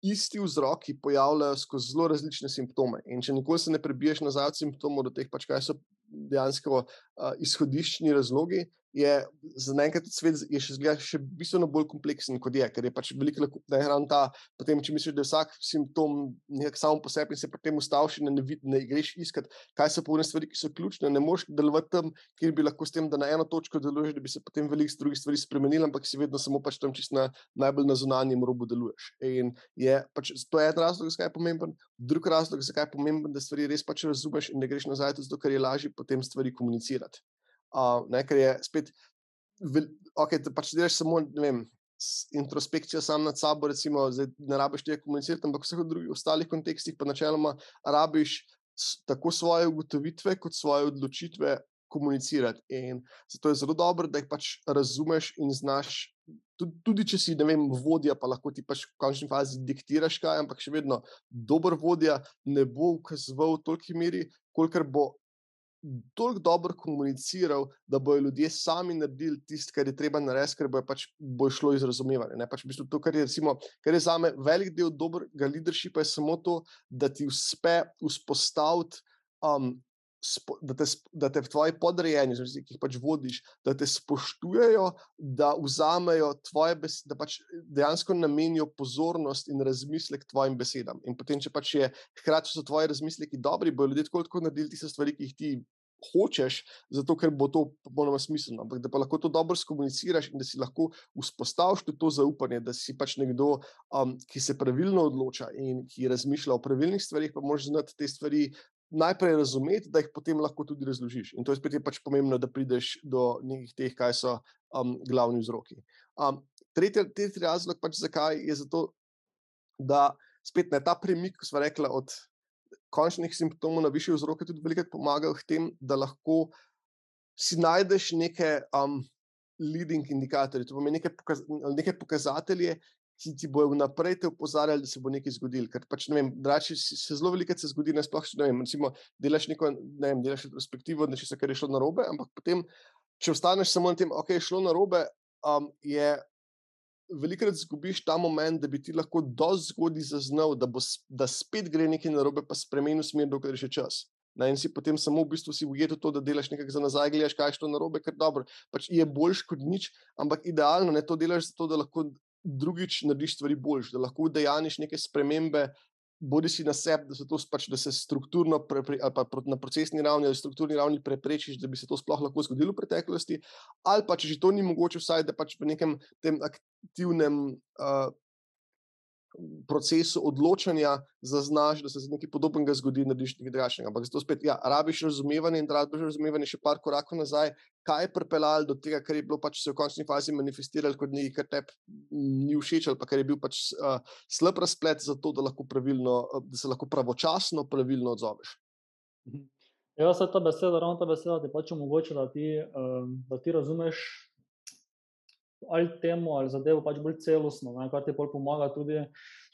isti vzroki pojavljajo skozi zelo različne simptome. In če nikoli se ne prebiješ nazaj od simptomov, do teh, pač, kaj so dejansko uh, izhodiščni razlogi, je za enkrat svet je še, zgleda, še bistveno bolj kompleksen, kot je, ker je pač veliko, da je hrana ta. Potem, če misliš, da je vsak simptom nekako samo po sebi in se potem ustaviš in ne, ne greš iskat, kaj so povne stvari, ki so ključne, ne moreš delovati tam, kjer bi lahko s tem, da na eno točko deluješ, da bi se potem veliko drugih stvari spremenili, ampak si vedno samo pač tam čist na najbolj na zunanjem robu deluješ. In je pač to je en razlog, zakaj je pomemben. Drugi razlog, zakaj je pomemben, da stvari res pač razumeš in ne greš nazaj, zato ker je lažje potem stvari komunicirati. Uh, ne, ker je spet, okay, da pač delaš samo vem, introspekcijo sam nad sabo, recimo, zdaj, ne rabiš tega komunicirati, ampak v vseh drugih ostalih kontekstih pa načeloma rabiš tako svoje ugotovitve, kot svoje odločitve komunicirati. In zato je zelo dobro, da jih pač razumeš in znaš. Tudi, tudi če si vem, vodja, pa lahko ti pač v končni fazi diktiraš kaj, ampak še vedno dober vodja ne bo ukazoval v toliki meri, kolikor bo toliko dobro komuniciral, da bodo ljudje sami naredili tisto, kar je treba narediti, ker bo pač bo šlo iz razumevanja. Pač v bistvu to, kar je, recimo, kar je za me velik del dobrega leadershipa, je samo to, da ti uspe vzpostaviti. Um, Da te, da te tvoji podrejeni, ki jih pač vodiš, da te spoštujejo, da vzamejo tvoje besede, da pač dejansko namenijo pozornost in razmislek tvojim besedam. In potem, če pač je hkrati so tvoji razmisleki dobri, bodo ljudje tako, tako naredili tiste stvari, ki jih ti hočeš, zato ker bo to popolnoma smiselno. Ampak da pa lahko to dobro skomuniciraš in da si lahko vzpostaviš to zaupanje, da si pač nekdo, um, ki se pravilno odloča in ki razmišlja o pravilnih stvarih, pa moraš znati te stvari. Najprej razumeti, da jih potem lahko tudi razložiš. In to je spet je pač pomembno, da prideš do nekih teh, kaj so um, glavni vzroki. Um, tretji, tretji razlog, pač zakaj je zato, da spet ne ta premik, ko smo rekli, od končnih simptomov na više vzroke tudi veliko pomagajo k temu, da lahko si najdeš neke um, leading indikatorje, to pomeni neke, pokaz neke pokazatelje, ki ti bojo vnaprej te opozarjali, da se bo nekaj zgodilo. Ker pač ne vem, drači se zelo veliko se zgodi, ne sploh, recimo, delaš neko, ne vem, delaš retrospektivo, da se kar je šlo na robe, ampak potem, če ostaneš samo na tem, ok, šlo na robe, um, je velikokrat izgubiš ta moment, da bi ti lahko dovolj zgodaj zaznal, da, bo, da spet gre nekaj narobe, pa spremeni smer, dokler je še čas. Na en si potem samo v bistvu ujet v to, da delaš nekaj za nazaj, gledaš, kaj je to narobe, ker dobro, pač je boljš kot nič, ampak idealno ne to delaš zato, da lahko drugič narediš stvari boljš, da lahko dejaniš neke spremembe, bodi si na sebi, da se to pač, da se strukturno, pre, pre, ali pa na procesni ravni ali strukturni ravni preprečiš, da bi se to sploh lahko zgodilo v preteklosti, ali pa če že to ni mogoče, vsaj da pač v nekem tem aktivnem. Uh, Procesu odločanja zaznaš, da se nekaj podobnega zgodi, narediš nekaj drugačnega. Ampak zato spet, ja, rabiš razumevanje in rabiš razumevanje še par korakov nazaj, kaj je pripeljalo do tega, kar je bilo pač se v končni fazi manifestiralo kot nekaj, kar tebi ni všeč, ali pa kar je bil pač uh, slab razplet za to, da, pravilno, da se lahko pravočasno pravilno odzoveš. Mhm. Ja, vse ta beseda, ravno ta beseda ti pač omogoča, da ti, um, da ti razumeš ali temo ali zadevo pač bolj celostno, ne, kar ti bolj pomaga tudi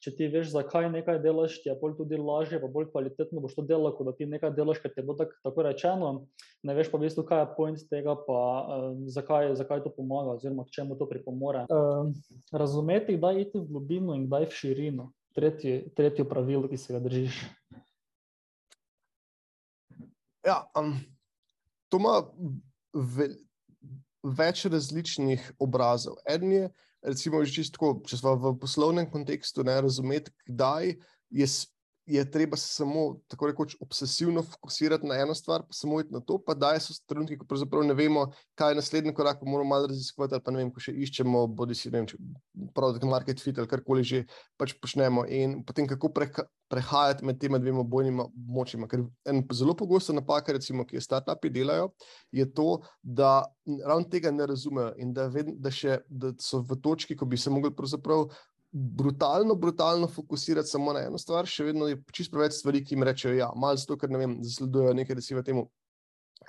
če ti veš, zakaj nekaj delaš, ti je bolj tudi lažje, pa bolj kvalitetno boš to delal, kot da ti nekaj delaš, ker ti bo tak, tako rečeno, ne veš pa v bistvu, kaj je point tega, pa um, zakaj, zakaj to pomaga, oziroma k čemu to pripomore. Um, razumeti, kdaj iti v globino in kdaj v širino. Tretji, tretji pravilo, ki se ga držiš. Ja, um, to ima več različnih obrazov. En je, recimo, že čisto, če smo v poslovnem kontekstu, ne razumeti, kdaj je, je treba se samo tako rekoč obsesivno fokusirati na eno stvar, pa samo iti na to, pa da so trenutki, ko pravzaprav ne vemo, kaj je naslednji korak, pa moramo malo raziskovati, ali pa ne vem, ko še iščemo, bodi si, vem, če produkt market fit ali karkoli že pač počnemo in potem kako preka, prehajati med tema dvema bojnima močima. Ker en zelo pogosta napaka, recimo, ki jo startupi delajo, je to, da ravno tega ne razumejo in da, ved, da, še, da so v točki, ko bi se mogli pravzaprav brutalno, brutalno fokusirati samo na eno stvar, še vedno je čisto preveč stvari, ki jim rečejo, ja, malo zato, ker ne vem, zasledujejo nekaj, da si v tem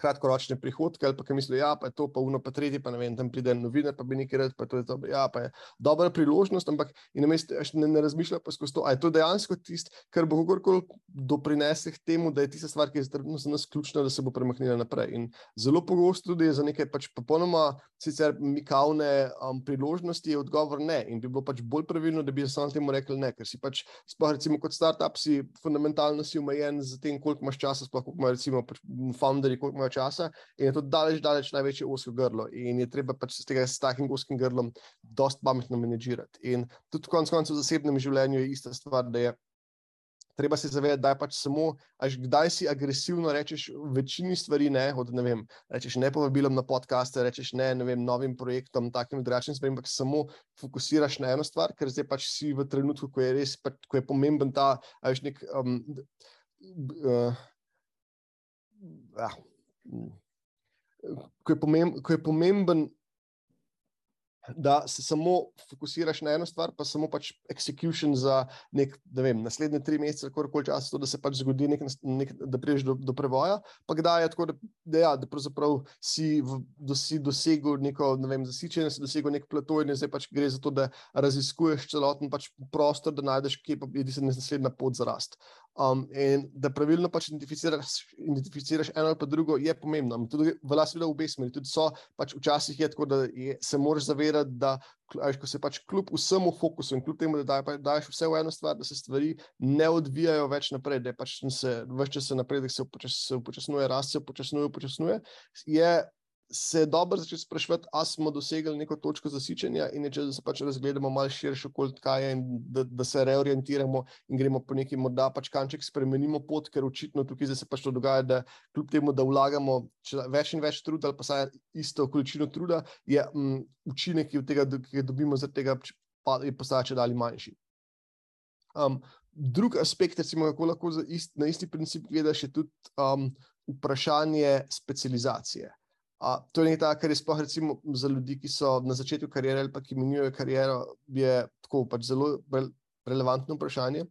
kratkoročne prihodke, ali pa ki mislijo, ja, je to pa uno, pa tretji, pa ne vem, tam pride novinar, pa bi nekaj rekel, pa to je dobro. Ja, pa je dobra priložnost, ampak ne, ne, ne razmišlja pa skozi to. Ali je to dejansko tisto, kar bo kakorkoli doprinese k temu, da je tista stvar, ki je za nas ključna, da se bo premaknila naprej. In zelo pogosto tudi za neke pač popolnoma sicer mikavne um, priložnosti je odgovor ne. In bi bilo pač bolj pravilno, da bi samo temu rekli ne, ker si pač, sploh recimo kot startup, si fundamentalno si omejen z tem, koliko imaš časa, sploh koliko imaš recimo pač founderji, koliko imajo časa, in je to daleč, daleč največje usko grlo. In je treba pač s tega s takim uskim grlom dosta pametno menedžirati. In tudi konec koncev v zasebnem življenju je ista stvar, da je. Treba se zavedati, da je pač samo, až kdaj si agresivno rečeš večini stvari, ne, od, ne vem, rečeš ne povabilom na podcaste, rečeš ne, ne vem, novim projektom, takim drugačnim stvarem, ampak samo fokusiraš na eno stvar, ker zdaj pač si v trenutku, ko je res, pač, ko je pomemben ta, ajš nek, um, uh, ja, ko je, pomemb, ko je pomemben da se samo fokusiraš na eno stvar, pa samo pač execution za nek, da vem, naslednje tri mesece, kako koli čas, to, da se pač zgodi, nek, nek, da priješ do, do prevoja. Pa kdaj je tako, da, da, ja, da pravzaprav si, v, do, si dosegel neko, ne vem, zasičenje, si dosegel nek plato in zdaj pač gre za to, da raziskuješ celoten pač prostor, da najdeš, kje pa je naslednja pot za rast. Um, in da pravilno pač identificiraš, identificiraš eno ali pa drugo, je pomembno. Tudi velja seveda v obe smeri. Tudi so, pač včasih je tako, da je, se moraš zavedati, da ko se pač kljub vsemu fokusu in kljub temu, da daj, daš vse v eno stvar, da se stvari ne odvijajo več naprej, da je pač se več časa napredek, se upočasnjuje, rast se upočasnjuje, upočasnjuje, je se je dobro začeti sprašovati, ali smo dosegli neko točko zasičenja, in če se pač razgledamo malo širše, kaj je, in da, da se reorientiramo in gremo po neki morda pač kanček spremenimo pot, ker očitno tukaj se pač to dogaja, da kljub temu, da vlagamo več in več truda, ali pa saj isto količino truda, je m, mm, učinek, ki, tega, ki ga dobimo zaradi tega, pa je postače dalje manjši. Um, drug aspekt, recimo, kako lahko ist, na isti princip gledaš, je tudi um, vprašanje specializacije. A, to je nekaj, kar je sploh za ljudi, ki so na začetku karijere ali pa ki menjujejo kariero, je tako pač zelo relevantno vprašanje.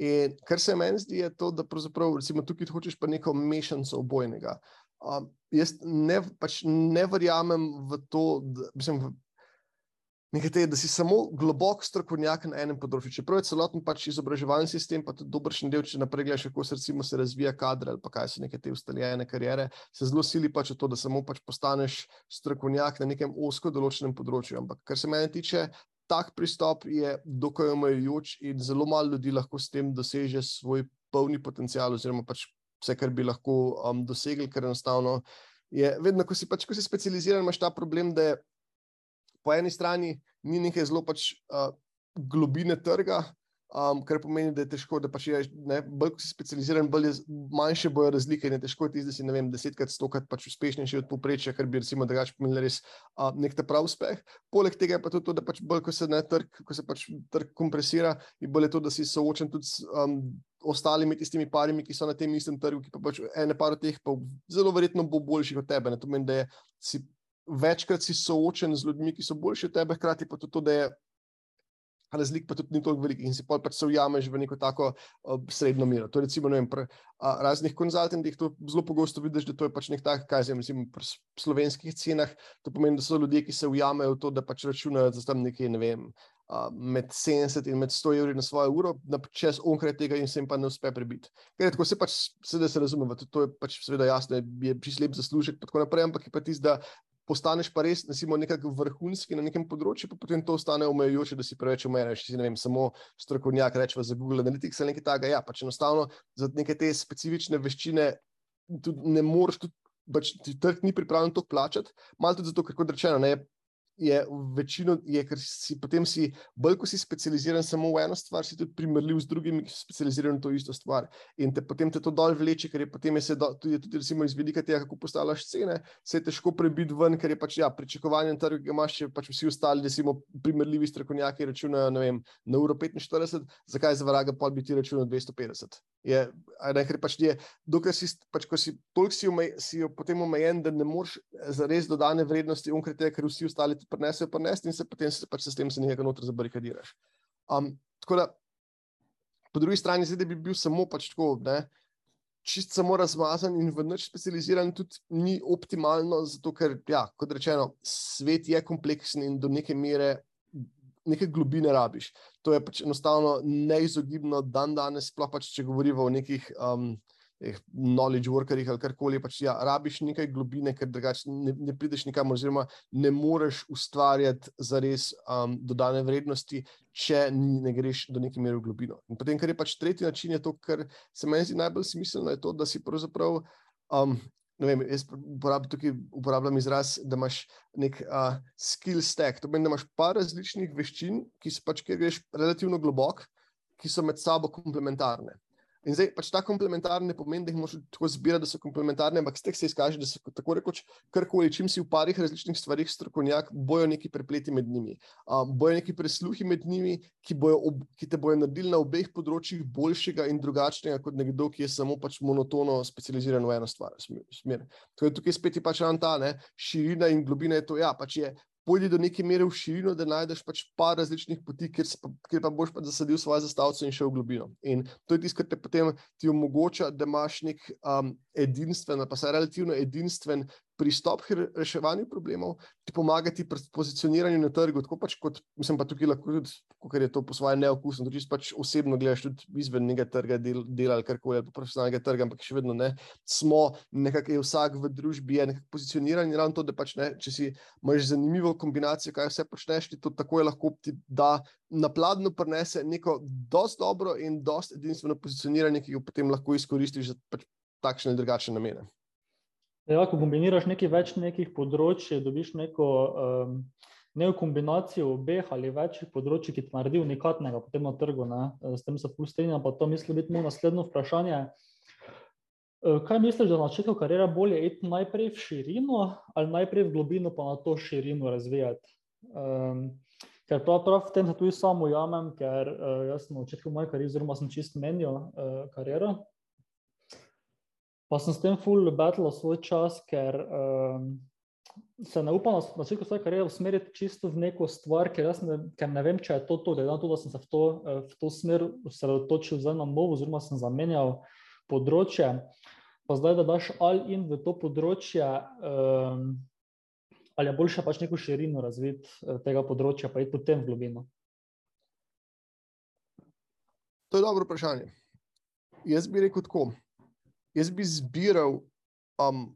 In kar se meni zdi, je to, da pravzaprav recimo, tukaj hočeš pa neko mešanico obojnega. A, jaz ne, pač ne verjamem v to, da, mislim, Nekaj, da si samo globok strokovnjak na enem področju. Čeprav je celoten pač izobraževalni sistem, pa tudi dobršen del, če naprej gledaš, kako se, recimo, se razvija kader ali kaj so neke te ustaljene karijere, se zelo sili pač v to, da samo pač postaneš strokovnjak na nekem osko določenem področju. Ampak kar se mene tiče, tak pristop je dokaj omejujoč in zelo malo ljudi lahko s tem doseže svoj polni potencial oziroma pač vse, kar bi lahko um, dosegli, ker enostavno je vedno, ko si pač, ko si specializiran, imaš ta problem, da je po eni strani ni nekaj zelo pač, uh, globine trga, um, kar pomeni, da je težko, da pač je ne, bolj specializiran, bolj je, manjše bojo razlike in je težko ti, da si ne vem, desetkrat, stokrat pač uspešnejši od poprečja, kar bi recimo drugače pomenili res uh, nek ta prav uspeh. Poleg tega je pa tudi to, da pač bolj, ko se ne trg, ko se pač trg kompresira, je bolje to, da si soočen tudi s um, ostalimi tistimi parimi, ki so na tem istem trgu, ki pa pač ene par od teh pa zelo verjetno bo boljših od tebe. Ne, to meni, da je si večkrat si soočen z ljudmi, ki so boljši od tebe, hkrati pa tudi to, da je razlik pa tudi ni toliko velik in si pa pač se ujameš v neko tako uh, srednjo mero. To je recimo vem, pri uh, raznih konzultantih, to zelo pogosto vidiš, da to je pač nek tak, kaj zem, recimo pri slovenskih cenah, to pomeni, da so ljudje, ki se ujamejo v to, da pač računajo za tam nekaj, ne vem, Uh, med 70 in med 100 evri na svojo uro, na čez onkraj tega, in se jim pa ne uspe prebiti. Ker tako se pač, seveda se razume, to je pač seveda jasno, je čisto lep zaslužek, pa tako naprej, ampak je pa tisto, da postaneš pa res, recimo, nekako vrhunski na nekem področju, pa potem to ostane omejujoče, da si preveč omejen, če si vem, samo strokovnjak, rečemo za Google Analytics ali nekaj takega. Ja, pač enostavno za neke te specifične veščine tudi ne moreš, tudi, pač ti trg ni pripravljen to plačati, malo tudi zato, ker kot rečeno, ne, je večino, je, ker si potem si, bolj ko si specializiran samo v eno stvar, si tudi primerljiv z drugimi, ki so specializirani v to isto stvar. In te, potem te to dol vleče, ker je potem je se do, tudi, tudi recimo iz vidika tega, kako postavljaš cene, se je težko prebiti ven, ker je pač ja, pričakovanje na trgu, ki imaš še pač vsi ostali, recimo primerljivi strokovnjaki računajo, ne vem, na uro 45, zakaj za vraga pa bi ti računal 250. Je, ne, ker pač je, dokler si, pač, si toliko si, omej, si potem omejen, da ne moreš za res dodane vrednosti, unkrat, ker vsi ostali prinesejo, prinesti in se potem se pač s tem se nekaj noter zabarikadiraš. Um, tako da, po drugi strani, zdaj, da bi bil samo pač tako, ne, čist samo razmazan in v noč specializiran, tudi ni optimalno, zato ker, ja, kot rečeno, svet je kompleksen in do neke mere. Nekaj globine rabiš. To je pač enostavno neizogibno, dan danes, sploh pač, če govorimo o nekih um, knowledge workerjih ali karkoli, pač ja, rabiš nekaj globine, ker drugače ne, ne prideš nikamor, oziroma ne moreš ustvarjati za res um, dodane vrednosti, če ne greš do neke mere v globino. In potem, kar je pač tretji način, je to, kar se meni zdi najbolj smiselno, je to, da si pravzaprav. Um, Vem, jaz uporabljam, tukaj uporabljam izraz, da imaš nek uh, skill stack. To pomeni, da imaš par različnih veščin, ki so pač, ki greš relativno globoko, ki so med sabo komplementarne. In zdaj pač ta komplementarni ne pomeni, da jih moraš tako zbirati, da so komplementarne, ampak stek se izkaže, da se tako rekoč karkoli, čim si v parih različnih stvarih strokovnjak, bojo neki prepleti med njimi, um, bojo neki presluhi med njimi, ki, ob, ki te bojo naredili na obeh področjih boljšega in drugačnega kot nekdo, ki je samo pač monotono specializiran v eno stvar. Smer. Tako je tukaj spet pač ta ne, širina in globina je to, ja, pač je pojdi do neke mere v širino, da najdeš pač par različnih poti, kjer, pa, kjer pa boš pa zasadil svoje zastavce in šel v globino. In to je tisto, kar te potem ti omogoča, da imaš nek um, edinstven, pa se relativno edinstven pristop k reševanju problemov, ti pomagati pri pozicioniranju na trgu. Tako pač kot, mislim pa tukaj lahko tudi, ker je to po svoje neokusno, tudi pač osebno gledaš tudi izven nekega trga, del, del ali karkoli, pa profesionalnega trga, ampak še vedno ne. Smo nekako, je vsak v družbi je nekako pozicioniran in ravno to, da pač ne, če si imaš zanimivo kombinacijo, kaj vse počneš, ti to tako je lahko ti da na pladnju prenese neko dosti dobro in dosti edinstveno pozicioniranje, ki ga potem lahko izkoristiš za pač takšne ali drugačne namene. Ja, ko kombiniraš nekaj več nekih področji, dobiš neko, um, neko kombinacijo obeh ali večjih področji, ki ti naredi unikatnega potem na trgu. Ne? S tem se pustrinjam, pa to misli biti moje naslednje vprašanje. Kaj misliš, da na začetku karijere bolje iti najprej v širino ali najprej v globino, pa na to širino razvijati? Um, ker prav, prav v tem tudi samo ujamem, ker uh, jaz sem na začetku moje karijere, oziroma sem čist menil uh, kariero, Pa sem s tem full battle svoj čas, ker um, se ne upam na začetku svoje kariere usmeriti čisto v neko stvar, ker, ne, ker ne vem, če je to to, da, to, da sem se v to, eh, v to smer osredotočil zdaj na novo, oziroma sem zamenjal področje. Pa zdaj, da daš ali in v to področje, um, ali je boljše pač neko širino razviti eh, tega področja, pa iti potem v globino. To je dobro vprašanje. Jaz bi rekel tako jaz bi zbiral um,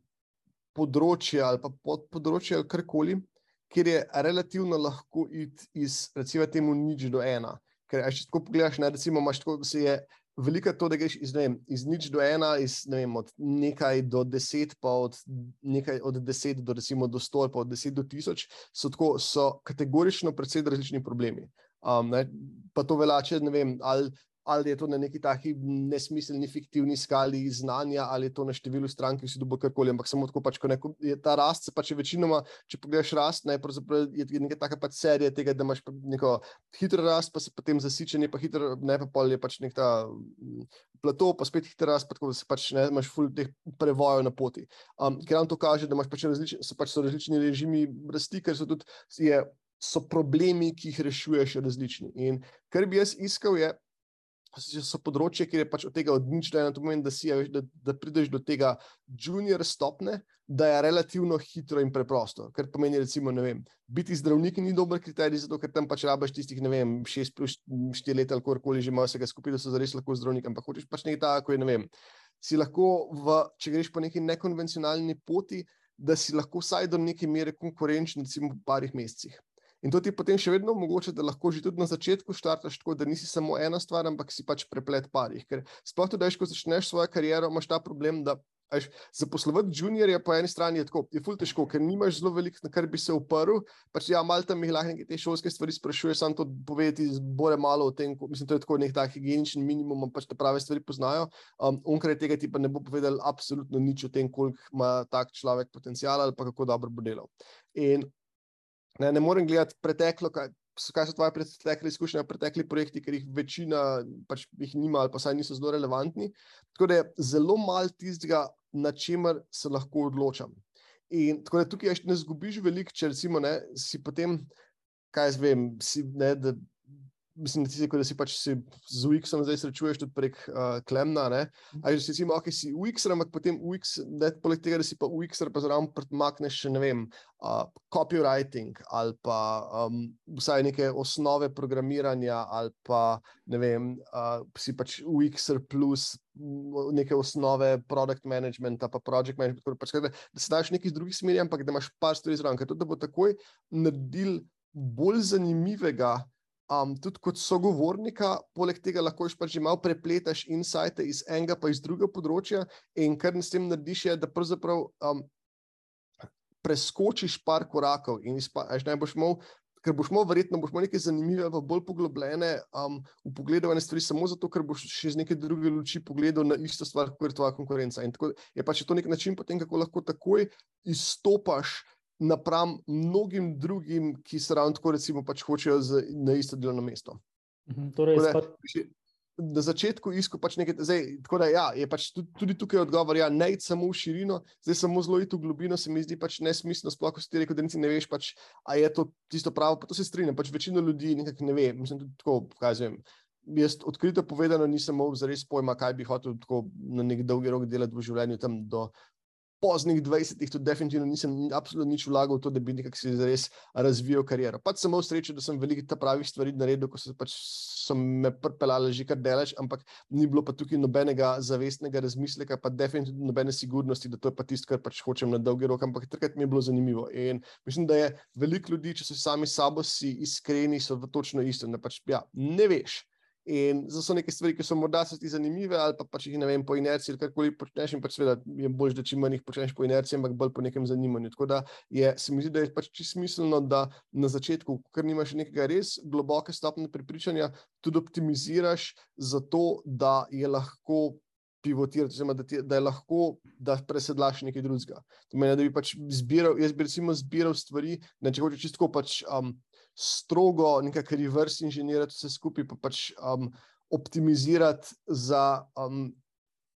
področje ali pa področje ali karkoli, kjer je relativno lahko iti iz, recimo, temu nič do ena. Ker, če tako pogledaš, ne, recimo, imaš tako, da se je. Veliko je to, da greš iz, vem, iz nič do ena, iz ne vem, nekaj do deset, pa od, nekaj od deset do, recimo, do sto, pa od deset do tisoč, so, tako, so kategorično predvsej različni problemi. Um, ne, pa to velja, če ne vem, ali ali je to na neki taki nesmiselni, fiktivni skali znanja, ali je to na številu strank, ki si dobil karkoli. Ampak samo tako, pač, ko neko, je ta rast, se pač večinoma, če pogledaš rast, ne, je neka taka pač serija tega, da imaš neko hitro rast, pa se potem zasičenje, pa hitro, ne pa pol je pač nek ta mm, plato, pa spet hitro rast, pa tako se pač ne, imaš ful teh prevojev na poti. Um, ker nam to kaže, da imaš pač različni, so pač so različni režimi rasti, ker so tudi, je, so problemi, ki jih rešuješ, različni. In kar bi jaz iskal, je, so področje, kjer je pač od tega odničljeno, to pomeni, da, si, da, da prideš do tega junior stopne, da je relativno hitro in preprosto. Ker pomeni, recimo, vem, biti zdravnik ni dober kriterij, zato ker tam pač rabaš tistih, ne vem, šest plus štiri leta ali karkoli že imajo vsega skupaj, da so zares lahko zdravnik, ampak hočeš pač nekaj tako, ne vem. Si lahko, v, če greš po neki nekonvencionalni poti, da si lahko vsaj do neke mere konkurenčen, recimo, v parih mesecih. In to ti potem še vedno omogoča, da lahko že tudi na začetku štartaš tako, da nisi samo ena stvar, ampak si pač preplet parih. Ker sploh tudi, ko začneš svojo kariero, imaš ta problem, da zaposlovati juniorja po eni strani je tako, je ful težko, ker nimaš zelo veliko, na kar bi se uprl. Pač, ja, malo tam jih lahko nekaj te šolske stvari sprašuje, samo to povedati, bore malo o tem, ko, mislim, to je tako nek tak higieničen minimum, pač te prave stvari poznajo. Um, Onkraj tega ti pa ne bo povedal absolutno nič o tem, koliko ima tak človek potencijal ali pa kako dobro bo delal. In Ne, ne morem gledati preteklo, kaj, kaj so tvoje pretekle izkušnje, pretekli projekti, ker jih večina pač jih nima ali pa saj niso zelo relevantni. Tako da je zelo malo tistega, na čemer se lahko odločam. In tako da tukaj ne zgubiš veliko, če recimo, ne, si potem, kaj jaz vem, si, ne, da mislim, da ti da si pač si z UX-om zdaj srečuješ tudi prek uh, Klemna. Ali si recimo, ok, si UX, ampak potem UX, ne, poleg tega, da si pa UX, pa zraven premakneš ne vem, uh, copywriting ali pa um, vsaj neke osnove programiranja ali pa ne vem, uh, si pač UX plus neke osnove product managementa, pa project management, pač, da se daš neki iz drugih smeri, ampak da imaš par stvari zraven, ker to bo takoj naredil bolj zanimivega um, tudi kot sogovornika, poleg tega lahko pač že malo prepletaš insajte iz enega pa iz drugega področja, in kar s tem narediš, je, da pravzaprav um, preskočiš par korakov in izpaš, ne boš imel. Ker boš imel, verjetno, boš imel nekaj zanimivega, bolj poglobljene um, na stvari, samo zato, ker boš še iz neke druge luči pogledal na isto stvar, kot je tvoja konkurenca. In tako je pač to nek način, potem, kako lahko takoj izstopaš napram mnogim drugim, ki se ravno tako recimo, pač hočejo z, na isto delovno mesto. Mhm, torej, Kole, na začetku iskal pač nekaj, zdaj, tako da ja, je pač tudi, tudi tukaj odgovor, ja, ne iti samo v širino, zdaj samo zelo iti v globino, se mi zdi pač nesmiselno, sploh ko si ti rekel, da niti ne veš, pač, a je to tisto pravo, pa to se strinjam, pač večina ljudi nekako ne ve, mislim tudi tako, zvem. Jaz odkrito povedano nisem imel zares pojma, kaj bi hotel tako na nek dolgi rok delati v življenju tam do poznih 20-ih, tudi definitivno nisem absolutno nič vlagal v to, da bi nekako si res razvijal kariero. Pač imel srečo, da sem veliko ta pravih stvari naredil, ko so, pač so me prpelali že kar delač, ampak ni bilo pa tukaj nobenega zavestnega razmisleka, pa definitivno nobene sigurnosti, da to je pa tisto, kar pač hočem na dolgi rok, ampak takrat mi je bilo zanimivo. In mislim, da je veliko ljudi, če so sami sabo si iskreni, so v točno isto. Ne, pač, ja, ne veš. In zato so neke stvari, ki so morda se ti zanimive, ali pa, pa če jih ne vem, po inerciji, ali karkoli počneš, in pač seveda je bolje, da čim manj jih počneš po inerciji, ampak bolj po nekem zanimanju. Tako da je, se mi zdi, da je pač čisto smiselno, da na začetku, ker nimaš nekega res globoke stopne prepričanja, tudi optimiziraš za to, da je lahko. Pivotirati, oziroma da, ti, da je lahko, da presedlaš nekaj drugega. To pomeni, da bi pač zbiral, jaz bi recimo zbiral stvari, če hočeš čisto pač. Um, strogo, nekako reverse inženirati vse skupaj, pa pač um, optimizirati za. Um,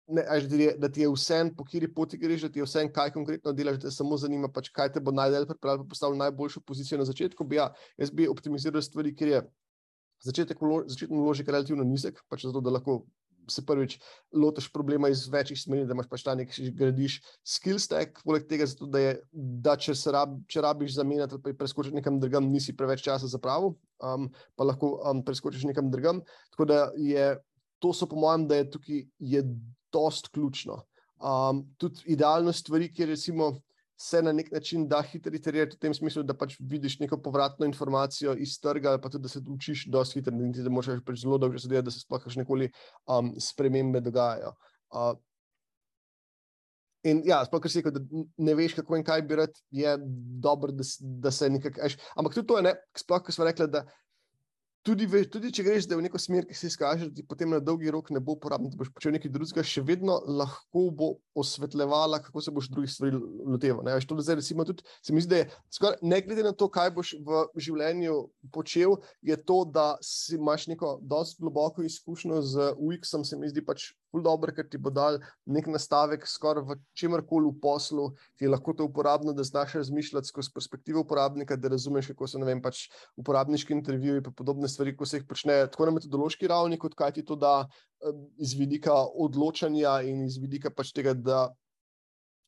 Ne, da, je, da ti je vse, po kateri poti greš, da ti je vse, kaj konkretno delaš, da te samo zanima, pač, kaj te bo najdel, pripravljal, pa postavil najboljšo pozicijo na začetku. Bi ja, jaz bi optimiziral stvari, ker je začetek, začetni vložek relativno nizek, pač zato, da lahko se prvič lotiš problema iz večjih smeri, da imaš pač ta nekaj, ki gradiš skill stack, poleg tega, zato, da, je, da če, rab, če rabiš zamenjati ali preskočiti nekam drugam, nisi preveč časa za pravo, um, pa lahko um, preskočiš nekam drugam. Tako da je to, so po mojem, da je tukaj je dost ključno. Um, tudi idealno stvari, ki recimo se na nek način da hitro iterirati v tem smislu, da pač vidiš neko povratno informacijo iz trga, pa tudi da se učiš dosti hitro, da moraš pač zelo dolgo sedeti, da se sploh nekoli um, spremembe dogajajo. Uh, In ja, sploh, ker si rekel, da ne veš, kako in kaj bi rad, je dobro, da, da se nekako. Ampak tudi to je, ne, sploh, ko smo rekli, da tudi, ve, tudi če greš v neko smer, ki se izkaže, da ti potem na dolgi rok ne bo uporabno, da boš počel nekaj drugega, še vedno lahko bo osvetljevala, kako se boš drugih stvari loteval. Se mi zdi, da je skor, ne glede na to, kaj boš v življenju počel, je to, da si imaš neko dosti globoko izkušnjo z UX-om, se mi zdi pač dobro, ker ti bo dal nek nastavek, skoraj v čemarkoli v poslu, ti je lahko to uporabno, da znaš razmišljati skozi perspektivo uporabnika, da razumeš, kako so vem, pač uporabniški intervjuji in podobne stvari, ko se jih počne tako na metodološki ravni, kot kaj ti to da iz vidika odločanja in iz vidika pač tega, da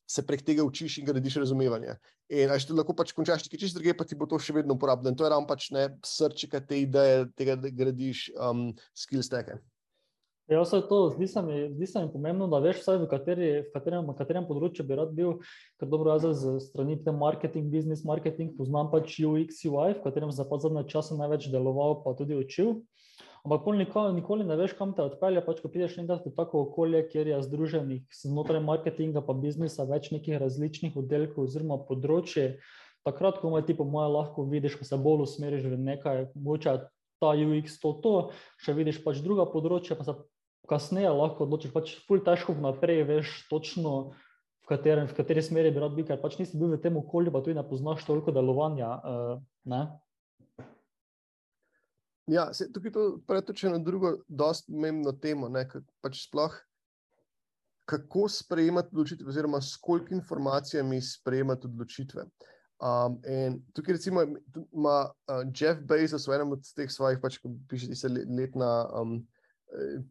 se prek tega učiš in gradiš razumevanje. In če lahko pač končaš nekaj čist druge, pa ti bo to še vedno uporabno. In to je ravno pač ne srčika te ideje, tega, da gradiš um, skill steke. Ja, vse to zdi se, mi, zdi se mi pomembno, da veš, v, kateri, v, katerem, katerem področju bi rad bil. Ker dobro, jaz z strani marketing, business marketing, poznam pač UX, UI, v katerem sem pa zadnje čase največ deloval, pa tudi učil. Ampak nikoli, nikoli ne veš, kam te odpelje, pač ko prideš nekaj v tako okolje, kjer je združenih znotraj marketinga pa biznisa več nekih različnih oddelkov oziroma področji. Takrat, ko ti po mojem lahko vidiš, ko se bolj usmeriš v nekaj, mogoče ta UX to, to, še vidiš pač druga področja, pa se kasneje lahko odločiš, pač ful težko vnaprej veš točno, v, katerem, v kateri smeri bi rad bil, ker pač nisi bil v tem okolju, pa tudi ne poznaš toliko delovanja. Uh? Ja, se, tukaj to pretoče na drugo, dosti pomembno temo, ne, pač sploh, kako sprejemati odločitve, oziroma s koliko informacijami sprejemati odločitve. Um, in tukaj, recimo, ima uh, Jeff Bezos v enem od teh svojih, pač, ko piše, da se letna um,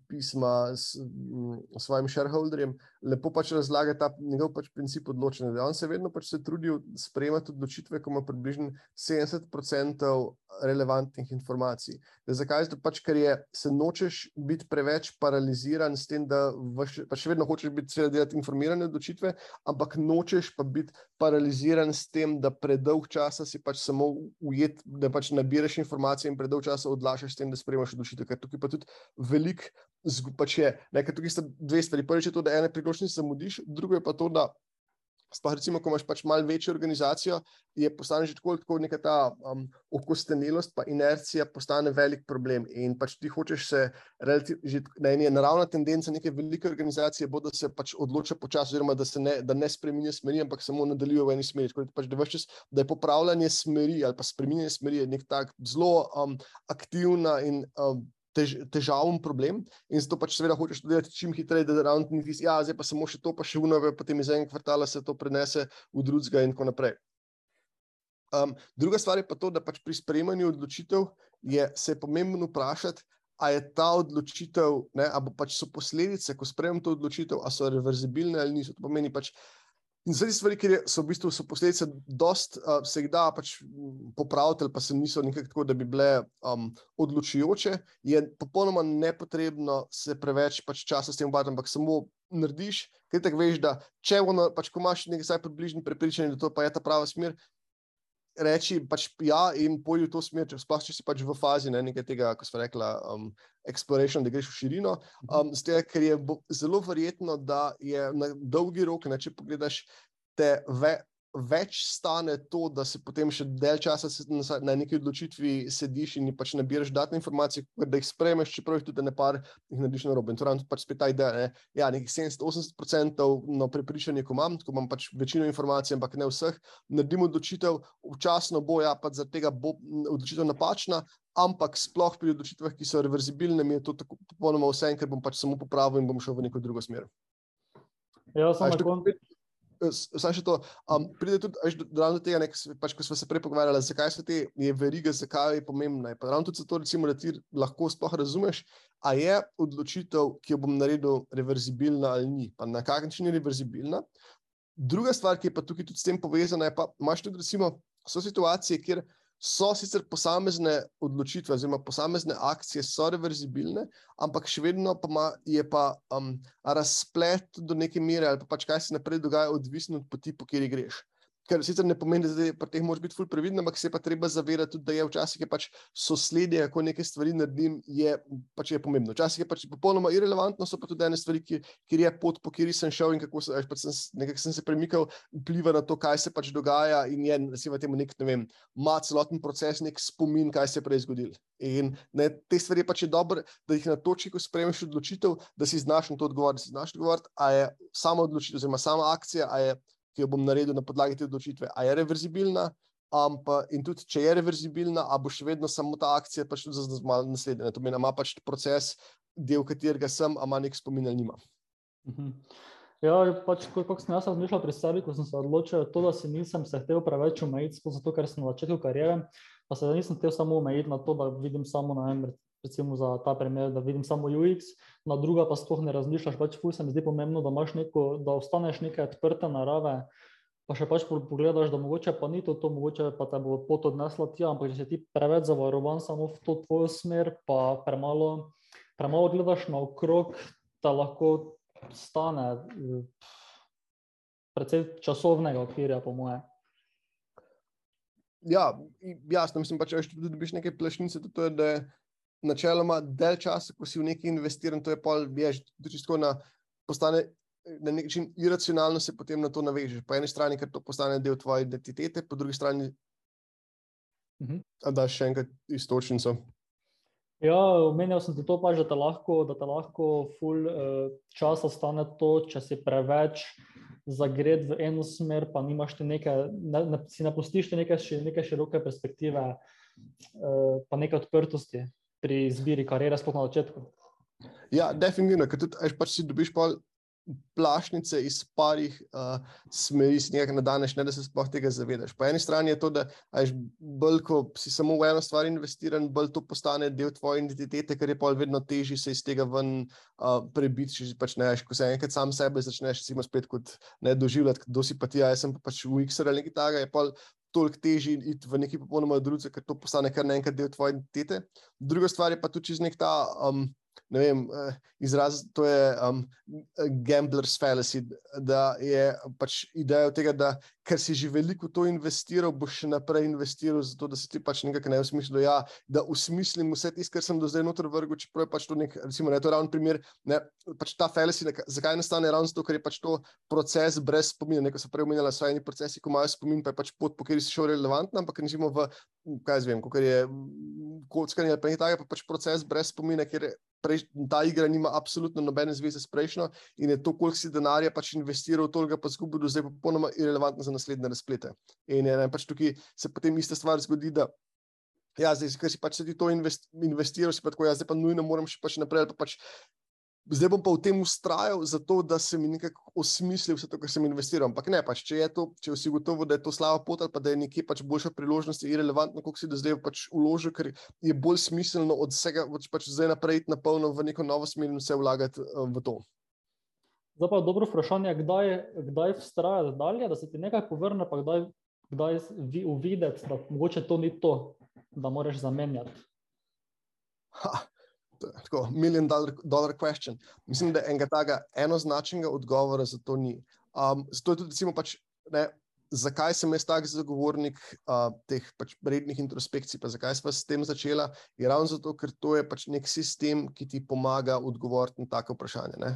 pisma s m, svojim shareholderjem, lepo pač razlaga ta njegov pač princip odločanja. On se vedno pač se trudil sprejemati odločitve, ko ima približno 70% relevantnih informacij. Da zakaj? Zato pač, ker je, se nočeš biti preveč paraliziran s tem, da vaš, pač vedno hočeš biti seveda delati informirane odločitve, ampak nočeš pa biti paraliziran s tem, da predolg časa si pač samo ujet, da pač nabiraš informacije in predolg časa odlašaš s tem, da sprejemaš odločitve. Ker tukaj pa tudi velik pač je, nekaj tukaj sta dve stvari. Prvič je to, da ene priložnosti zamudiš, drugo je pa to, da Sploh, recimo, ko imaš pač malo večjo organizacijo, je postane že tako, tako neka ta um, okostenelost, pa inercija postane velik problem. In pač ti hočeš se, že na eni naravna tendenca neke velike organizacije, bo, da se pač odloča počasi, oziroma da se ne, da ne spremenja smeri, ampak samo nadaljuje v eni smeri. Tako, pač, da, čas, da je popravljanje smeri ali pa spremenjanje smeri nek tak zelo um, aktivna in um, tež, težaven problem in zato pač seveda hočeš to delati čim hitreje, da ravno ti zdi, ja, zdaj pa samo še to, pa še unove, potem iz enega kvartala se to prenese v drugega in tako naprej. Um, druga stvar je pa to, da pač pri sprejemanju odločitev je se pomembno vprašati, ali je ta odločitev, ali pač so posledice, ko sprejemam to odločitev, ali so reverzibilne ali niso. To pomeni pač, In zdaj stvari, ki so v bistvu posledice, dost, uh, se jih da pač popraviti, pa se niso nekako tako, da bi bile um, odločujoče, je popolnoma nepotrebno se preveč pač časa s tem ukvarjati, ampak samo narediš, ker tako veš, da če ono, pač, ko imaš nekaj približni prepričanje, da to pa je ta prava smer, reči pač ja in pojdi v to smer, če, sploh, če si pač v fazi ne, nekaj tega, kot smo rekli, um, exploration, da greš v širino. Um, zdaj, ker je zelo verjetno, da je na dolgi rok, ne, če pogledaš te ve, več stane to, da se potem še del časa na neki odločitvi sediš in pač nabiraš dodatne informacije, da jih sprejmeš, čeprav jih tudi ne par jih narediš na robu. In to je pač spet ta ideja. Ne? Ja, nekih 70-80% no, prepričanje, ko imam, ko imam pač večino informacij, ampak ne vseh, naredim odločitev, včasno bo ja, pač zaradi tega bo odločitev napačna. Ampak sploh pri odločitvah, ki so reverzibilne, mi je to tako popolnoma vse, ker bom pač samo popravil in bom šel v neko drugo smer. Ja, samo na koncu. Vsaj še to, um, pride tudi do tega, nek, pač, ko smo se prej pogovarjali, zakaj so te verige, zakaj je pomembna. Je pa ravno tudi zato, recimo, da ti lahko sploh razumeš, a je odločitev, ki jo bom naredil, reverzibilna ali ni, pa na kakšen način je reverzibilna. Druga stvar, ki je pa tukaj tudi s tem povezana, je pa, imaš tudi, recimo, so situacije, kjer so sicer posamezne odločitve, oziroma posamezne akcije, so reverzibilne, ampak še vedno pa ma, je pa um, razplet do neke mere, ali pa pač kaj se naprej dogaja, odvisno od poti, po kateri greš. Ker sicer ne pomeni, da pri teh moraš biti fulj previden, ampak se pa treba zavedati tudi, da je včasih je pač sosledje, kako neke stvari naredim, je pač je pomembno. Včasih je pač popolnoma irrelevantno, so pa tudi ene stvari, kjer je pot, po kateri sem šel in kako se, pač sem, nekak sem se premikal, vpliva na to, kaj se pač dogaja in je, da si v tem nek, ne vem, ima celoten proces, nek spomin, kaj se je prej zgodil. In ne, te stvari je pač je dobro, da jih na točki, ko sprejmeš odločitev, da si znaš na to odgovoriti, da si znaš odgovoriti, a je sama odločitev, oziroma sama akcija, a je ki jo bom naredil na podlagi te odločitve, ali je reverzibilna. Um, pa, in tudi, če je reverzibilna, ali bo še vedno samo ta akcija, pač tudi za naslednje. To pomeni, ima pač proces, del katerega sem, a ima nek spomin ali nima. Mhm. Ja, pač, kot sem jaz razmišljal pri sebi, ko sem se odločil, to, da si nisem se hotel preveč omejiti, zato ker sem na začetku karijere, pa se nisem hotel samo omejiti na to, da vidim samo na enem recimo za ta primer, da vidim samo UX, na druga pa sploh ne razmišljaš, pač ful se mi zdi pomembno, da neko, da ostaneš neke odprte narave, pa še pač pogledaš, da mogoče pa ni to, to mogoče pa te bo pot odnesla tja, ampak če si ti preveč zavarovan samo v to tvojo smer, pa premalo, premalo gledaš na okrog, da lahko stane predvsej časovnega okvirja, po moje. Ja, jasno, mislim pa, če dobiš neke plešnice, to je, da je načeloma del časa, ko si v nekaj investiran, to je pol, veš, čisto na postane. Na nek način iracionalno se potem na to navežeš. Po eni strani, ker to postane del tvoje identitete, po drugi strani, uh -huh. da še enkrat istočnico. Ja, omenjal sem ti to, pa, da te lahko, da te lahko ful uh, časa stane to, če si preveč zagret v eno smer, pa nimaš ti nekaj, ne, ne, si napustiš nekaj, nekaj široke perspektive, uh, pa nekaj odprtosti pri izbiri karijere, sploh na začetku. Ja, definitivno, ker tudi, pač si dobiš pa plašnice iz parih uh, smeri, si nekaj nadaneš, ne da se sploh tega zavedaš. Po eni strani je to, da ajš, bolj, ko si samo v eno stvar investiran, bolj to postane del tvoje identitete, ker je pa vedno težje se iz tega ven uh, prebiti. Če pač ne, ko se enkrat sam sebe začneš, si imaš spet kot ne doživljati, kdo si pa ti, a jaz sem pa pač v X-er ali nekaj takega, je pa toliko težje iti v neki popolnoma drugi, ker to postane kar naenkrat del tvoje identitete. Druga stvar je pa tudi čez nek ta. Um, ne vem, eh, izraz, to je um, gambler's fallacy, da je pač ideja tega, da ker si že veliko to investiral, boš še naprej investiral, zato da se ti pač nekako ne v smislu, ja, da usmislim vse tisto, kar sem do zdaj noter vrgel, čeprav je pač to nek, recimo, ne, to je ravno primer, ne, pač ta fallacy, ne, zakaj nastane ravno zato, ker je pač to proces brez spomina, neko so prej omenjala, so eni procesi, ko imajo spomin, pa je pač pot, po kateri si šel relevantna, ampak recimo v, kaj zvem, ko je kockanje ali pa nekaj takega, pa pač proces brez spomina, ker prej, ta igra nima absolutno nobene zveze s prejšnjo in je to, koliko si denarja pač investiral, toliko pa zgubil, da je zdaj popolnoma irrelevantno za naslednje razplete. In je, ne, pač tukaj se potem ista stvar zgodi, Ja, zdaj, ker si pač ti to invest, investiral, si pa tako, ja, zdaj pa nujno moram še pač naprej. Pa pač, zdaj bom pa v tem ustrajal, zato da se mi nekako osmislil vse to, kar sem investiral. Ampak ne, pač, če je to, če si gotovo, da je to slaba pot ali pa da je nekje pač boljša priložnost, je irrelevantno, koliko si do zdaj pač uložil, ker je bolj smiselno od vsega, pač, pač zdaj naprej na polno v neko novo smer in vse vlagati um, v to. Zdaj pa je dobro vprašanje, kdaj, kdaj vztrajati dalje, da se ti nekaj povrne, pa kdaj, kdaj uvideti, da mogoče to ni to da moraš zamenjati? Ha, tako, million dollar, dollar question. Mislim, da enega takega enoznačnega odgovora za to ni. Um, zato je tudi, recimo, pač, ne, zakaj sem jaz tak zagovornik uh, teh pač rednih introspekcij, pa zakaj sem s tem začela, je ravno zato, ker to je pač nek sistem, ki ti pomaga odgovoriti na take vprašanja. Ne,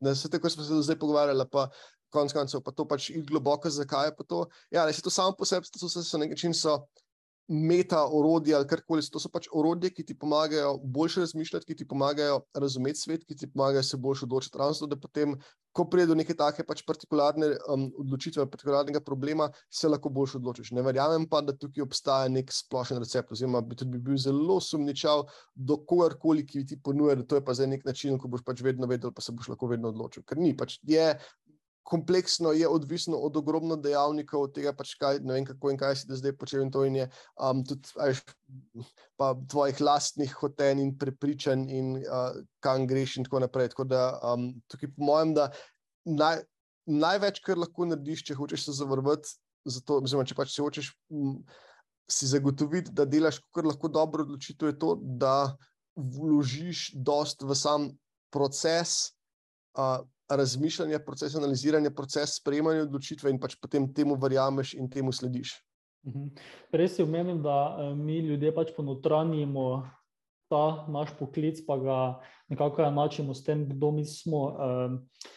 ne vse tako smo se zdaj pogovarjali, pa konec koncev, pa to pač id globoko, zakaj je pa to. Ja, ne, se to samo po sebi, to so se na nek način so meta orodje ali karkoli. To so pač orodje, ki ti pomagajo boljše razmišljati, ki ti pomagajo razumeti svet, ki ti pomagajo se boljše odločiti. Ravno zato, da potem, ko pride do neke take pač partikularne um, odločitve, partikularnega problema, se lahko boljše odločiš. Ne verjamem pa, da tukaj obstaja nek splošen recept, oziroma bi tudi bi bil zelo sumničav do kogarkoli, ki ti ponuja, da to je pa zdaj nek način, ko boš pač vedno vedel, pa se boš lahko vedno odločil. Ker ni pač je kompleksno, je odvisno od ogromno dejavnikov, od tega, pač kaj, vem, kako in kaj si zdaj počel. In to in je um, tudi ajš, pa tvojih lastnih hoten in prepričanj, in uh, kam greš, in tako naprej. Tako da, um, tukaj, po mojem, da naj, največ, kar lahko narediš, če hočeš se zavrvati, zato, oziroma če pač si hočeš m, si zagotoviti, da delaš kar lahko dobro odločitev, je to, da vložiš dost v sam proces. Uh, razmišljanje, proces analiziranja, proces sprejemanja odločitve in pač potem temu verjameš in temu slediš. Mhm. Res si omenil, da eh, mi ljudje pač ponotranjimo ta naš poklic, pa ga nekako enačimo s tem, kdo mi smo.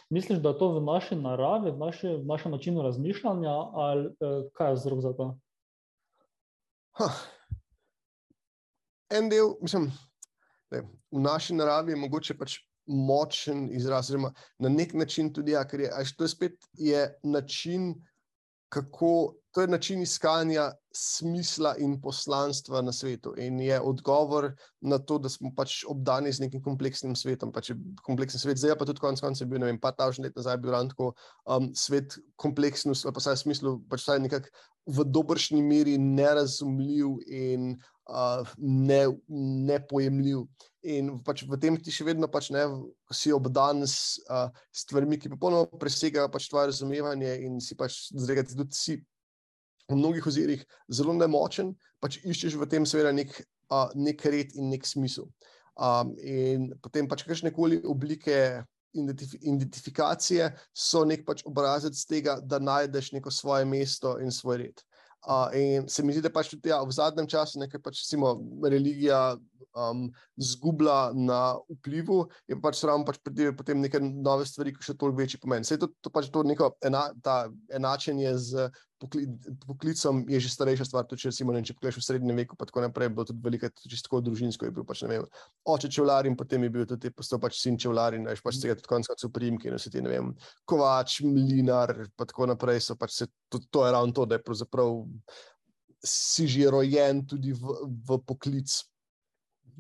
Misliš, da je to v naši naravi, v, naši, v našem načinu razmišljanja, ali eh, kaj je vzrok za to? Ha. En del, mislim, da v naši naravi je mogoče pač močen izraz, oziroma na nek način tudi, ja, ker je, až to je spet je način, kako, to je način iskanja smisla in poslanstva na svetu. In je odgovor na to, da smo pač obdani z nekim kompleksnim svetom. Pač kompleksen svet, zdaj pa tudi konec koncev bil, ne vem, pa ta že let nazaj bil tako um, svet kompleksnost, ali pa vsaj v smislu, pač vsaj nekako v dobršni meri nerazumljiv in uh, ne, nepojemljiv. In pač v tem ti še vedno pač ne, si obdan s uh, stvarmi, ki popolnoma presegajo pač tvoje razumevanje, in si pač zdaj, tudi si v mnogih ozirih zelo nemočen, pač iščeš v tem seveda nek, uh, nek red in nek smisel. Um, in potem pač kakšne koli oblike. Identifikacije so nek pač obrazec tega, da najdeš neko svoje mesto in svoj red. Uh, in se mi zdi, da pač tudi ja, v zadnjem času nekaj pač, recimo, religija um, zgublja na vplivu, in pač ravno pač pridejo potem neke nove stvari, ki še toliko večji pomen. Vse to, to pač to neko ena, enačenje z pokli, poklicom je že starejša stvar. Tudi, če, recimo, ne, če pogledaš v srednjem veku, pa tako naprej, bilo tudi veliko, tudi tako družinsko je bil pač vem. Oče čevlar in potem je bil tudi postal pač sin čevlar in pač tega tudi konec koncev primki in vse ti ne vem, kovač, mlinar, pa tako naprej pač se, to, to je ravno to, da je pravzaprav si že rojen tudi v, v poklic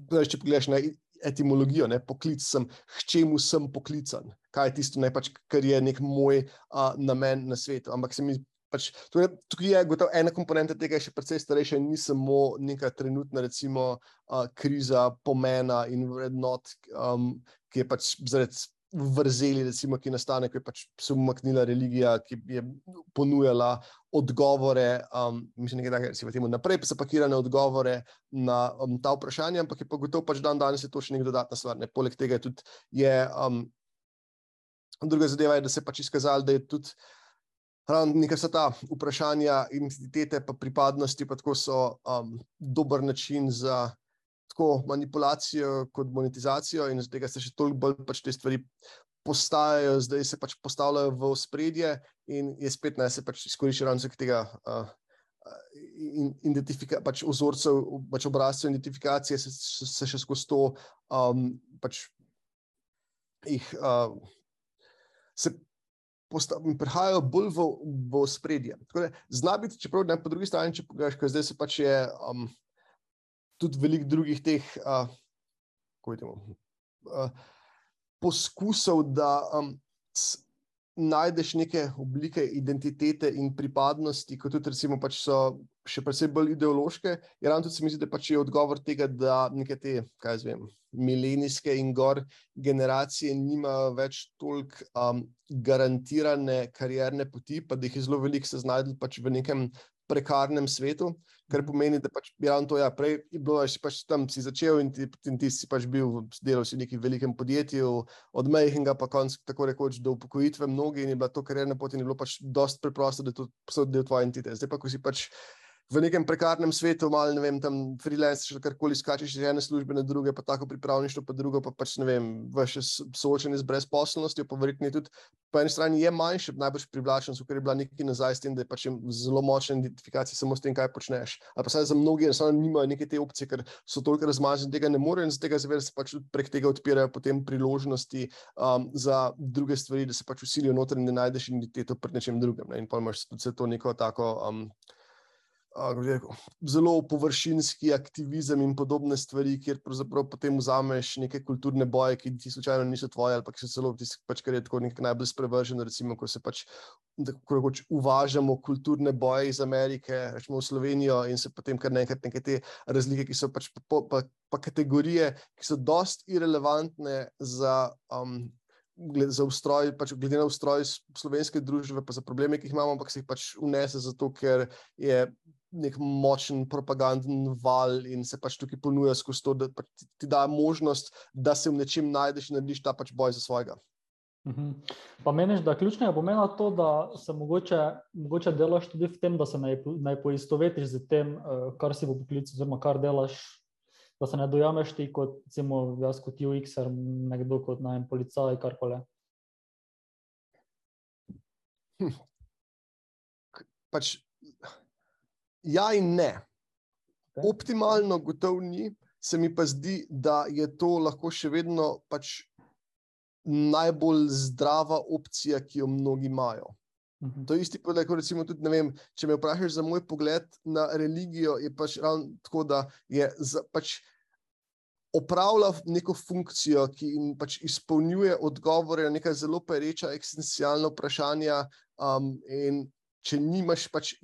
če pogledaš na etimologijo, ne, poklic sem, k čemu sem poklican, kaj je tisto, ne, pač, kar je nek moj a, namen na svetu. Ampak se mi. Pač, tukaj, tukaj je gotovo ena komponenta tega, še precej starejša, ni samo neka trenutna, recimo, uh, kriza pomena in vrednot, um, ki je pač zaradi vrzeli, recimo, ki nastane, ko je pač se umaknila religija, ki je ponujala odgovore, um, mislim, da se v tem naprej, pa so pakirane odgovore na um, ta vprašanja, ampak je pa gotovo pač dan danes je to še nek dodatna stvar. Ne? Poleg tega je tudi, je, um, druga zadeva je, da se je pač izkazalo, da je tudi nekaj se ta vprašanja identitete pa pripadnosti, pa tako so um, dober način za tako manipulacijo kot monetizacijo, in zaradi tega se še toliko bolj pač te stvari postajajo, zdaj se pač postavljajo v spredje, in je spet naj se pač izkorišča ravno tega. Uh, Identifikacija pač vzorcev, pač obrazcev identifikacije se, se še skozi to, um, pač jih uh, se prihajajo bolj v, v spredje. Zna biti, čeprav ne po drugi strani, če pogledaš, kaj zdaj se pač je. Um, tudi veliko drugih teh, uh, kako temu, uh, poskusov, da um, najdeš neke oblike identitete in pripadnosti, kot tudi recimo, pač so še predvsej bolj ideološke. Je ravno tudi se mi zdi, da pač je odgovor tega, da neke te, kaj zvem, milenijske in gor generacije nimajo več toliko um, garantirane karierne poti, pa da jih je zelo veliko se znajdel pač v nekem prekarnem svetu, kar pomeni, da pač je ravno to, ja, prej je bilo, da si pač tam si začel in ti, in ti si pač bil, delal si v nekem velikem podjetju, od majhnega pa konc, tako rekoč, do upokojitve mnogi in je bila to karierna pot in je bilo pač dost preprosto, da je to del tvoje entitete. Zdaj pa, ko si pač v nekem prekarnem svetu, malo ne vem, tam freelance, še karkoli skačeš iz ene službe na druge, pa tako pripravništvo, pa drugo, pa pač ne vem, vaše soočenje z brezposelnostjo, pa verjetno je tudi po eni strani je manjše, najbolj privlačen, ker je bila nekaj nazaj s tem, da je pač zelo močna identifikacija samo s tem, kaj počneš. Ali pa saj za mnogi enostavno nimajo neke te opcije, ker so toliko razmaženi, tega ne morejo in z tega seveda se pač prek tega odpirajo potem priložnosti um, za druge stvari, da se pač usilijo noter in ne najdeš identiteto pred nečem drugim. Ne? In pa imaš tudi to neko tako. Um, zelo površinski aktivizem in podobne stvari, kjer pravzaprav potem vzameš neke kulturne boje, ki ti slučajno niso tvoje, ali pa ki so celo tisti, pač, kar je tako nekaj najbolj sprevrženo, recimo, ko se pač rekoč uvažamo kulturne boje iz Amerike, rečemo v Slovenijo in se potem kar nekaj neke te razlike, ki so pač pa, pa, pa kategorije, ki so dost irrelevantne za um, glede, ustroj, pač glede na ustroj slovenske družbe, pa za probleme, ki jih imamo, ampak se jih pač unese zato, ker je nek močen propagandni val in se pač tukaj ponuja skozi to, da pač ti da možnost, da se v nečem najdeš in narediš ta pač boj za svojega. Mhm. Pa meniš, da ključnega pomena to, da se mogoče, mogoče delaš tudi v tem, da se naj, naj poistovetiš z tem, eh, kar si v poklicu, oziroma kar delaš, da se ne dojameš ti kot, recimo, jaz kot UX-er, nekdo kot najem policaj, karkoli. Hm. Pač Ja, in ne. Okay. Optimalno, gotovo ni, se mi pa zdi, da je to lahko še vedno pač najbolj zdrava opcija, ki jo mnogi imajo. Uh mhm. -huh. To je isti pogled, kot recimo tudi, vem, če me vprašaš za moj pogled na religijo, je pač ravno tako, da je za, pač opravlja neko funkcijo, ki pač izpolnjuje odgovore na neka zelo pereča, eksistencialna vprašanja. Um, in če nimaš pač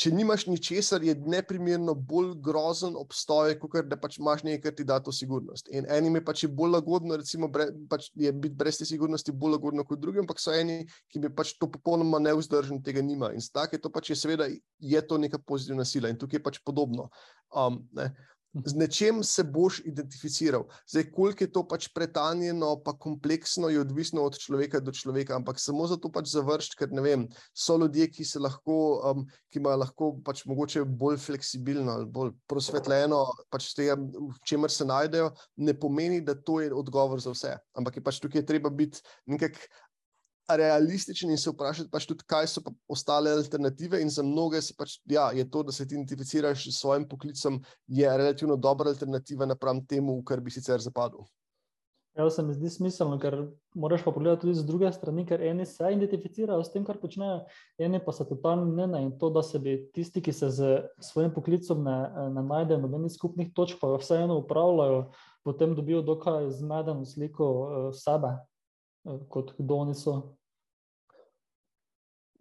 če nimaš ničesar, je neprimerno bolj grozen obstoj, kot da pač imaš nekaj, kar ti da to sigurnost. In enim je pač bolj lagodno, recimo, bre, pač je biti brez te sigurnosti bolj lagodno kot drugim, ampak so eni, ki bi pač to popolnoma neuzdržen, tega nima. In tako je to pač, je, seveda, je to neka pozitivna sila in tukaj je pač podobno. Um, z nečem se boš identificiral. Zdaj, koliko je to pač pretanjeno, pa kompleksno, je odvisno od človeka do človeka, ampak samo zato pač završiti, ker ne vem, so ljudje, ki se lahko, um, ki imajo lahko pač mogoče bolj fleksibilno ali bolj prosvetljeno, pač tega, v čemer se najdejo, ne pomeni, da to je odgovor za vse. Ampak je pač tukaj treba biti nekako realističen in se vprašati, pač tudi, kaj so ostale alternative. In za mnoge pač, ja, je to, da se ti identificiraš s svojim poklicem, relativno dobra alternativa napram temu, kar bi sicer zapadlo. Ja, se mi zdi smiselno, ker moraš pa pogledati tudi z druge strani, ker eni se identificirajo s tem, kar počnejo, eni pa se totalno ne na in to, da se bi tisti, ki se z svojim poklicem ne, ne najdejo nobenih skupnih točk, pa vseeno upravljajo, potem dobijo dokaj zmedeno sliko uh, sebe, kot kdo oni so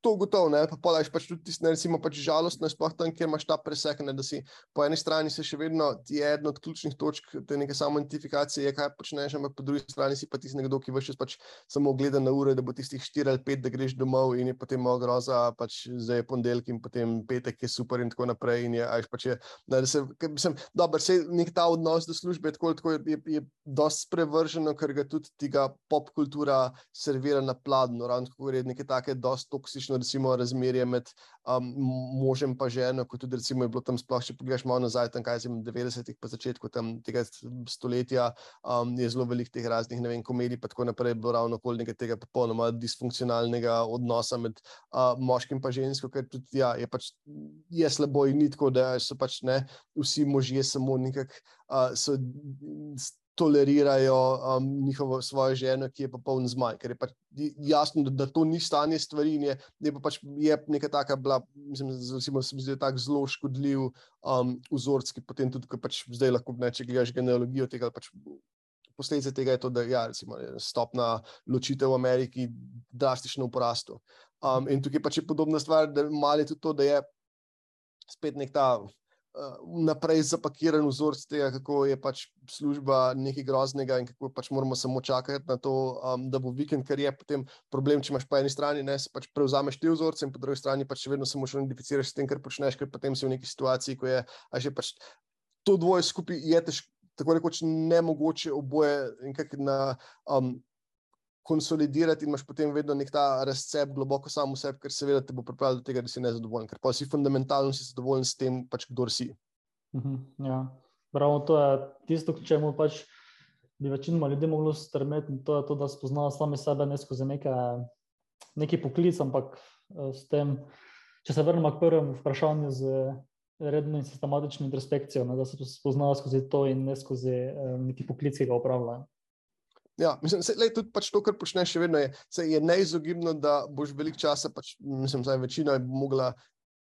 to gotovo, ne, pa podaš pač tudi tisto, recimo, pač žalostno, sploh tam, kjer imaš ta presek, ne, da si po eni strani se še vedno ti je ena od ključnih točk te neke samo identifikacije, kaj počneš, ampak po drugi strani si pa tisti nekdo, ki veš pač samo gleda na ure, da bo tistih 4 ali 5, da greš domov in je potem malo groza, pač zdaj je ponedeljek in potem petek je super in tako naprej. In je, ajš, pač je, ne, da se, mislim, dobro, se nek ta odnos do službe tako, tako je, je, je dosti sprevrženo, ker ga tudi tega pop kultura servira na pladno, ravno tako je nekaj take dosti toksične kakšno recimo, razmerje med um, možem in ženo, kot tudi recimo, je bilo tam sploh, če pogledaš malo nazaj, tam kaj se v 90-ih, pa začetku tega stoletja, um, je zelo velik teh raznih ne vem, komedij, pa tako naprej, bilo ravno okoli tega popolnoma disfunkcionalnega odnosa med uh, moškim in žensko, ker tudi ja, je pač je slabo in ni tako, da so pač ne vsi možje samo nekako. Uh, tolerirajo um, njihovo svojo ženo, ki je pa poln zmaj, ker je pač jasno, da, da to ni stanje stvari in je, je pa pač je neka taka bila, mislim, da se mi zdi tako zelo škodljiv um, vzorc, ki potem tudi, ko pač zdaj lahko neče gledaš genealogijo tega, pač posledice tega je to, da ja, recimo, stopna ločitev v Ameriki drastično v porastu. Um, in tukaj pač je podobna stvar, da mali tudi to, da je spet nek ta naprej zapakiran vzorec tega, kako je pač služba nekaj groznega in kako pač moramo samo čakati na to, um, da bo vikend, ker je potem problem, če imaš po eni strani, ne, pač prevzameš te vzorce in po drugi strani pač še vedno samo še identificiraš s tem, kar počneš, ker potem si v neki situaciji, ko je že pač to dvoje skupaj je težko. Tako rekoč ne mogoče oboje, na um, konsolidirati, in imaš potem vedno nek ta razcep globoko samo v sebi, ker seveda te bo pripeljal do tega, da si nezadovoljen, ker pa si fundamentalno si zadovoljen s tem, pač kdo si. Mhm, ja. Pravno to je tisto, k čemu pač bi večinoma ljudi moglo strmeti, in to je to, da spoznajo sami sebe ne skozi neke, neki poklic, ampak eh, s tem, če se vrnemo k prvemu vprašanju z redno in sistematično introspekcijo, ne, da se spoznajo skozi to in ne skozi eh, neki poklic, ki ga upravljajo. Ja, mislim, da je tudi pač to, kar počneš, še vedno je, je neizogibno, da boš veliko časa, pač, mislim, da je večina mogla,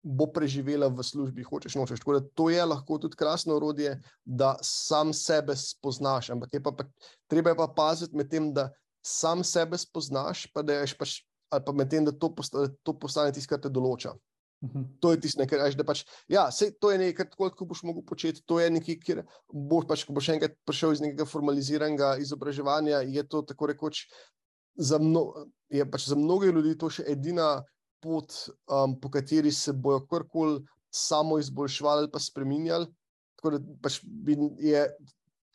bo preživela v službi, hočeš nočeš. Tako da to je lahko tudi krasno orodje, da sam sebe spoznaš. Ampak je pa, pa treba je pa paziti med tem, da sam sebe spoznaš, pa da je pač, ali pa med tem, da to postane, to postane tisto, kar te določa. Mhm. To je tisto, kar rečeš. Pač, ja, to je nekaj, kar boš mogel početi. To je nekaj, kjer boš, pač, ko boš enkrat prišel iz nekega formaliziranega izobraževanja. Je to tako rekoč za, mno, je pač za mnoge ljudi to še edina pot, um, po kateri se bojo karkoli samo izboljšvali ali pa spremenjali. Tako da pač je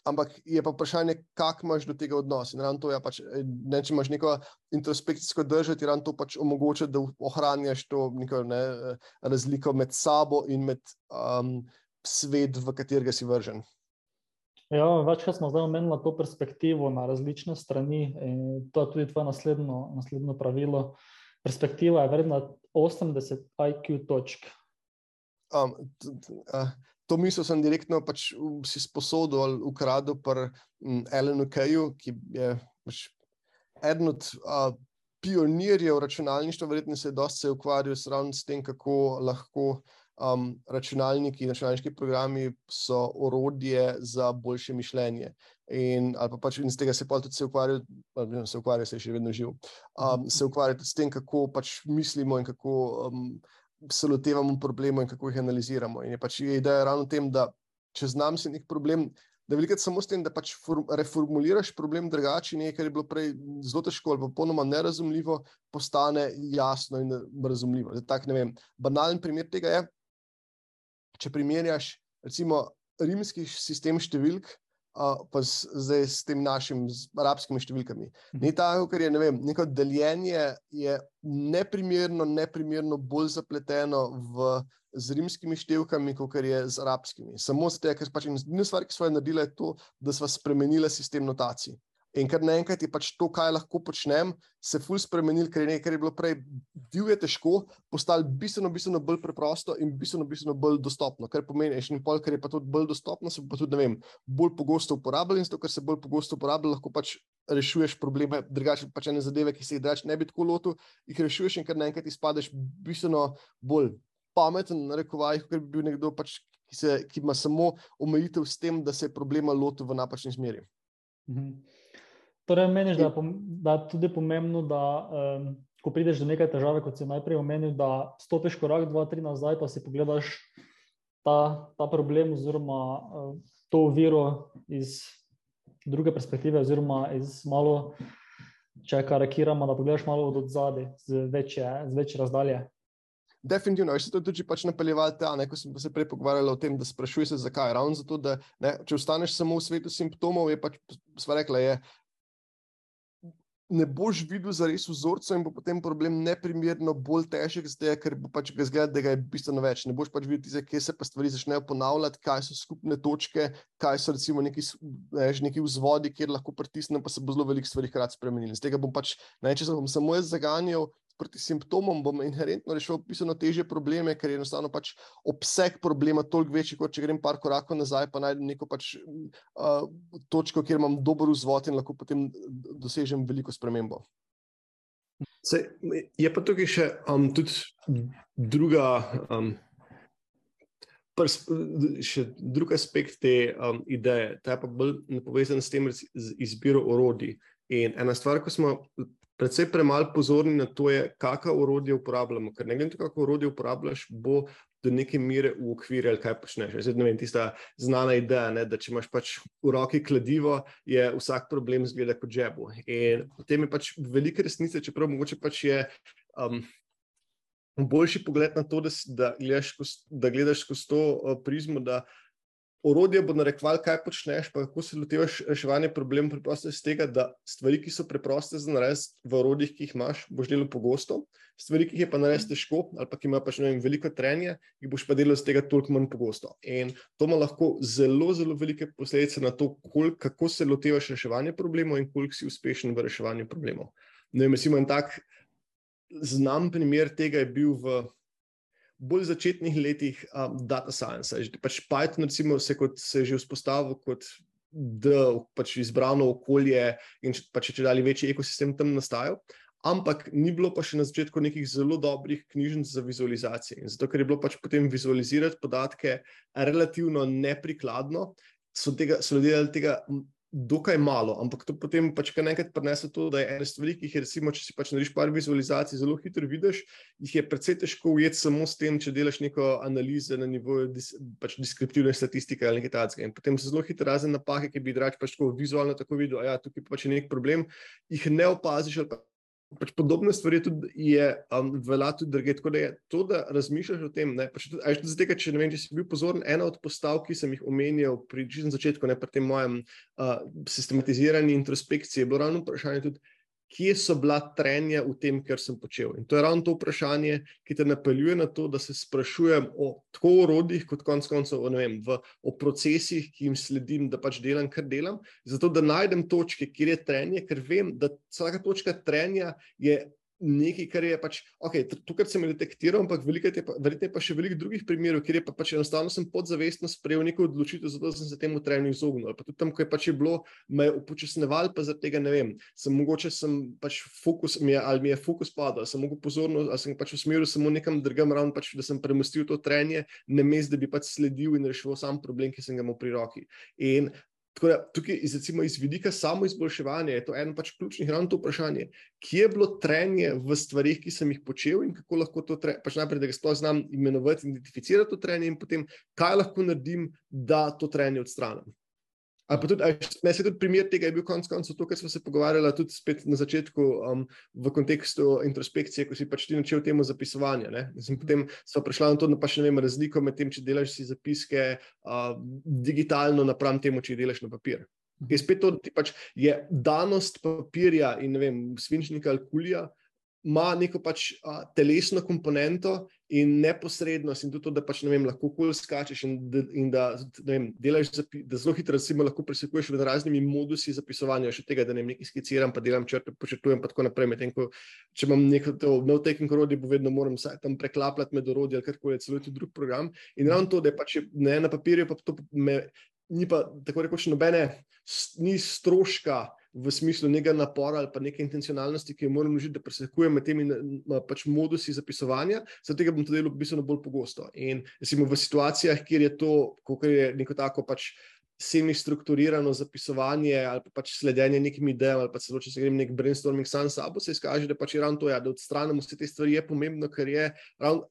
Ampak je pa vprašanje, kako imaš do tega odnos. Ja, pač, eh, ne, če imaš neko introspekcijsko držo, ti to pač omogoča, da ohranjaš to neko, ne, eh, razliko med sabo in med um, svet, v katerega si vržen. Ja, večkrat smo zdaj omenili to perspektivo na različne strani. To je tudi tvoje naslednjo, naslednjo pravilo. Perspektiva je vredna 80 IQ točk. Um, to misel sem direktno pač si sposodil ali ukradel pri Elenu Keju, ki je pač eden od uh, pionirjev računalništva, verjetno se je dosti ukvarjal s tem, kako lahko um, računalniki računalniški programi so orodje za boljše mišljenje. In, pa pač in z tega se tudi se ukvarja, ali se ukvarja, se je še vedno živ. Um, se ukvarja tudi s tem, kako pač mislimo in kako um, se lotevamo problemov in kako jih analiziramo. In je pač ideja ravno v tem, da če znam si nek problem, da velikrat samo s tem, da pač reformuliraš problem drugače, nekaj, kar je bilo prej zelo težko ali popolnoma nerazumljivo, postane jasno in razumljivo. Zdaj, tak, vem, banalen primer tega je, če primerjaš recimo rimski sistem številk pa zdaj s tem našim z arabskimi številkami. Mhm. Ni tako, ker je ne vem, neko deljenje je neprimerno, neprimerno bolj zapleteno v, z rimskimi številkami, kot je z arabskimi. Samo z tega, ker pač edina stvar, ki smo jo naredili, je to, da smo spremenili sistem notacij. In ker naenkrat je pač to, kaj lahko počnem, se je fulj spremenil, ker je nekaj, kar je bilo prej divje težko, postalo bistveno, bistveno bolj preprosto in bistveno, bistveno bolj dostopno. Kar pomeni, še in pol, ker je pa to bolj dostopno, se pa tudi, ne vem, bolj pogosto uporablja in zato, ker se bolj pogosto uporablja, lahko pač rešuješ probleme, drugače pač ene zadeve, ki se jih drugače ne bi tako lotil, jih rešuješ in ker naenkrat izpadeš bistveno bolj pameten, rekovaj, kot bi bil nekdo, pač, ki, se, ki ima samo omejitev s tem, da se je problema lotil v napačni smeri. Mhm. Torej, meniš, da, da je tudi pomembno, da um, ko prideš do neke težave, kot si najprej omenil, da stopiš korak, dva, tri nazaj, pa si pogledaš ta, ta problem, oziroma uh, to oviro iz druge perspektive, oziroma iz malo, če karakiramo, da pogledaš malo od zadaj, z večje, z večje razdalje. Definitivno, še to tudi pač napeljevati ta, ne, ko smo se prej pogovarjali o tem, da sprašuješ se, zakaj. Ravno zato, da ne, če ostaneš samo v svetu simptomov, je pač, sva rekla, je, ne boš videl za res vzorcev in bo potem problem neprimerno bolj težek, zdaj, ker bo pač ga zgled, da ga je bistveno več. Ne boš pač videl, tise, kje se pa stvari začnejo ponavljati, kaj so skupne točke, kaj so recimo neki, neki vzvodi, kjer lahko pritisnem, pa se bo zelo veliko stvari hkrati spremenili. Z tega bom pač, ne, če se bom samo jaz zaganjal, proti simptomom, bom inherentno rešil pisano teže probleme, ker je enostavno pač obseg problema toliko večji, kot če grem par korakov nazaj, pa najdem neko pač, uh, točko, kjer imam dober vzvod in lahko potem dosežem veliko spremembo. Se, je pa tukaj še um, druga. Um, Prs, še drug aspekt te um, ideje, ta je pa bolj povezan s tem, z izbiro orodij. In ena stvar, ko smo predvsej premalo pozorni na to, kakšno orodje uporabljamo. Ker ne glede na to, kako orodje uporabljaš, bo do neke mere v okviru ali kaj počneš. Zdaj, ne vem, tista znana ideja, ne, da če imaš pač v roki kladivo, je vsak problem zgleda kot žebu. In potem je pač velika resnica, čeprav mogoče pač je. Um, Boljši pogled na to, da, da gledaš, da gledaš skozi to uh, prizmo, da orodje bo narekoval, kaj počneš, pa kako se lotevaš reševanja problemov, preprosto iz tega, da stvari, ki so preproste za narediti v orodjih, ki jih imaš, boš delal pogosto, stvari, ki jih je pa narediti težko, ali pa ki ima pač vem, veliko trenja, jih boš pa delal z tega toliko manj pogosto. In to ima lahko zelo, zelo velike posledice na to, kolik, kako se lotevaš reševanja problemov in koliko si uspešen v reševanju problemov. Ne vem, recimo en tak znam primer tega je bil v bolj začetnih letih um, data science. Pač Python, recimo, se, kot, se je že vzpostavil kot da pač izbrano okolje in pač če dalje večji ekosistem tam nastajal. Ampak ni bilo pa še na začetku nekih zelo dobrih knjižnic za vizualizacije. In zato, ker je bilo pač potem vizualizirati podatke relativno neprikladno, so, tega, so ljudje tega dokaj malo, ampak to potem pač kar nekaj prenese to, da je ena stvar, ki jih je, recimo, če si pač narediš par vizualizacij, zelo hitro vidiš, jih je precej težko ujeti samo s tem, če delaš neko analizo na nivoju dis, pač deskriptivne statistike ali nekaj takega. In potem so zelo hitre razne napake, ki bi drač pač tako vizualno tako videl, a ja, tukaj pač je nek problem, jih ne opaziš ali pa pač podobne stvari tudi je um, velja tudi druge. Tako da je to, da razmišljaš o tem. Ne, pač tudi, tudi zato, če, vem, če si bil pozoren, ena od postavk, ki sem jih omenjal pri začetku, ne pri tem mojem uh, sistematiziranju introspekcije, je bilo ravno vprašanje tudi kje so bila trenja v tem, kar sem počel. In to je ravno to vprašanje, ki te napeljuje na to, da se sprašujem o tako orodjih, kot konec koncev o, vem, v, o procesih, ki jim sledim, da pač delam, kar delam, zato da najdem točke, kjer je trenje, ker vem, da vsaka točka trenja je nekaj, kar je pač, ok, tukaj sem detektiral, ampak verjetno je pa še veliko drugih primerov, kjer je pa pač enostavno sem podzavestno sprejel neko odločitev, zato sem se temu trenju izognil. Ali pa tudi tam, ko je pač je bilo, me je upočasneval, pa zaradi tega ne vem. Sem mogoče sem pač fokus, mi je, ali mi je fokus padal, sem mogel pozorno, ali sem pač usmeril samo nekam drugam ravno, pač, da sem premustil to trenje, ne mest, da bi pač sledil in rešil sam problem, ki sem ga imel pri roki. In Tako da tukaj, iz, recimo, iz vidika samo izboljševanja, je to eno pač ključnih ravno to vprašanje, kje je bilo trenje v stvarih, ki sem jih počel in kako lahko to trenje, pač najprej, da ga sploh znam imenovati, identificirati to trenje in potem, kaj lahko naredim, da to trenje odstranim. Ali pa tudi, ne se tudi primer tega je bil konec koncev to, kar smo se pogovarjali tudi spet na začetku um, v kontekstu introspekcije, ko si pač ti načel temu zapisovanja. Potem smo prišli na to, da pač ne vem razliko med tem, če delaš si zapiske uh, digitalno napram temu, če delaš na papir. Je spet to, da ti pač je danost papirja in ne vem, svinčnika ali kulija, ima neko pač a, telesno komponento in neposrednost, in tudi to, da pač, vem, lahko kul skačeš in, in da, vem, delaš, da zelo hitro recimo, lahko presekuješ med raznimi modusi zapisovanja, še tega, da ne nekaj skiciram, pa delam črte, počrtujem in tako naprej. Medtem, ko, če imam neko no-taking orodje, bo vedno moram tam preklapljati med orodje ali karkoli, celo tudi drug program. In ravno to, da je pač ne na papirju, pa to me, ni pa tako rekoč nobene, ni stroška v smislu nekega napora ali pa neke intencionalnosti, ki jo moram užiti, da presekujem med temi pač modusi zapisovanja, zato tega bom to delal bistveno bolj pogosto. In recimo v situacijah, kjer je to, kot je neko tako pač. Semi-strukturirano zapisovanje ali pa pač sledenje nekim idejam, ali pa celo če se grem nek brainstorming sam s sabo, se izkaže, da pač je ravno to, ja, da odstranimo vse te stvari, je pomembno, ker je ravno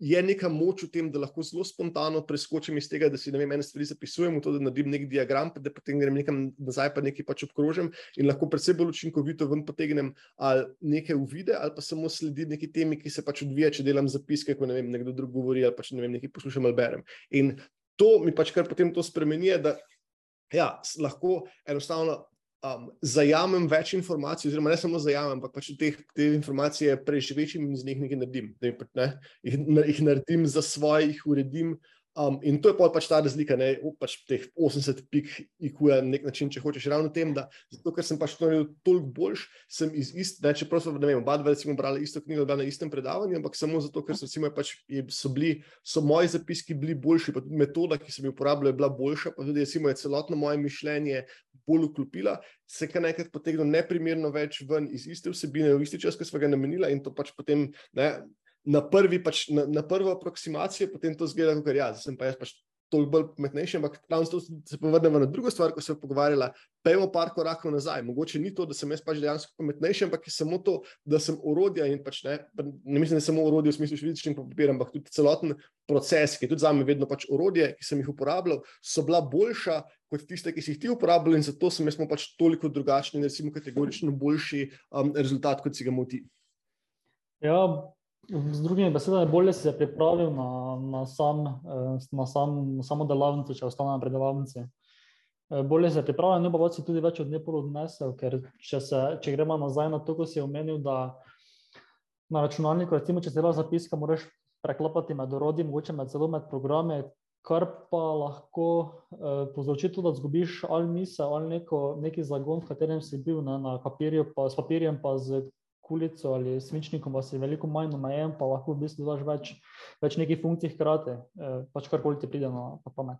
je neka moč v tem, da lahko zelo spontano preskočim iz tega, da si vem, ene stvari zapisujem, to, da naredim nek diagram, pa da potem grem nekam nazaj, pa nekaj pač obkrožim in lahko predvsem bolj učinkovito ven potegnem ali nekaj uvide, ali pa samo sledi neki temi, ki se pač odvija, če delam zapiske, ko ne vem, nekdo drug govori ali pač ne vem, nekaj poslušam ali berem. In to mi pač kar potem to spremeni, da ja, lahko enostavno um, zajamem več informacij, oziroma ne samo zajamem, ampak pač te, te informacije preživečim in z njih nekaj naredim. Ne, ne, jih, jih naredim za svoje, jih uredim Um, in to je pač ta razlika, ne pač teh 80 pik, IQ-ja na nek način, če hočeš, ravno tem, da zato, ker sem pač to naredil toliko boljš, sem iz iste, čeprav smo, ne vem, oba dva recimo brali isto knjigo, da na istem predavanju, ampak samo zato, ker so, recimo, pač, so, bili, so moji zapiski bili boljši, pa tudi metoda, ki sem jo uporabljal, je bila boljša, pa tudi recimo, je celotno moje mišljenje bolj vklopila, se kar nekaj potegnilo neprimerno več ven iz iste vsebine, v isti čas, ki smo ga namenili in to pač potem. Ne, na, prvi, pač, na, na prvo aproksimacijo, potem to zgleda, kot ja, sem pa jaz pač toliko bolj pametnejši, ampak tam se povrnemo na drugo stvar, ko se je pogovarjala. Pejmo par korakov nazaj. Mogoče ni to, da sem jaz pač dejansko pametnejši, ampak je samo to, da sem urodja in pač ne, ne mislim, da samo urodje v smislu fizičnim papirjem, ampak tudi celoten proces, ki je tudi za me vedno pač urodje, ki sem jih uporabljal, so bila boljša kot tiste, ki si jih ti uporabljal in zato smo pač toliko drugačni, recimo kategorično boljši um, rezultat, kot si ga moti. Ja, Z drugimi besedami, bolje si se pripravil na, na, sam, eh, na, sam, na samo delavnico, če ostane na predavalnici. Eh, bolje si se pripravil, ne pa si tudi več od nepolo odnesel, ker če, se, če gremo nazaj na to, ko si omenil, da na računalniku, recimo, če se dela zapiska, moraš preklapati med orodji, mogoče med celo med programe, kar pa lahko eh, povzroči tudi, da zgubiš ali misel ali neko, neki zagon, v katerem si bil ne, na papirju, pa s papirjem, pa z kulico ali svinčnikom, pa si veliko manj omejen, pa lahko v bistvu daš več, več nekih funkcij hkrati, eh, pač karkoli ti pride na pamet.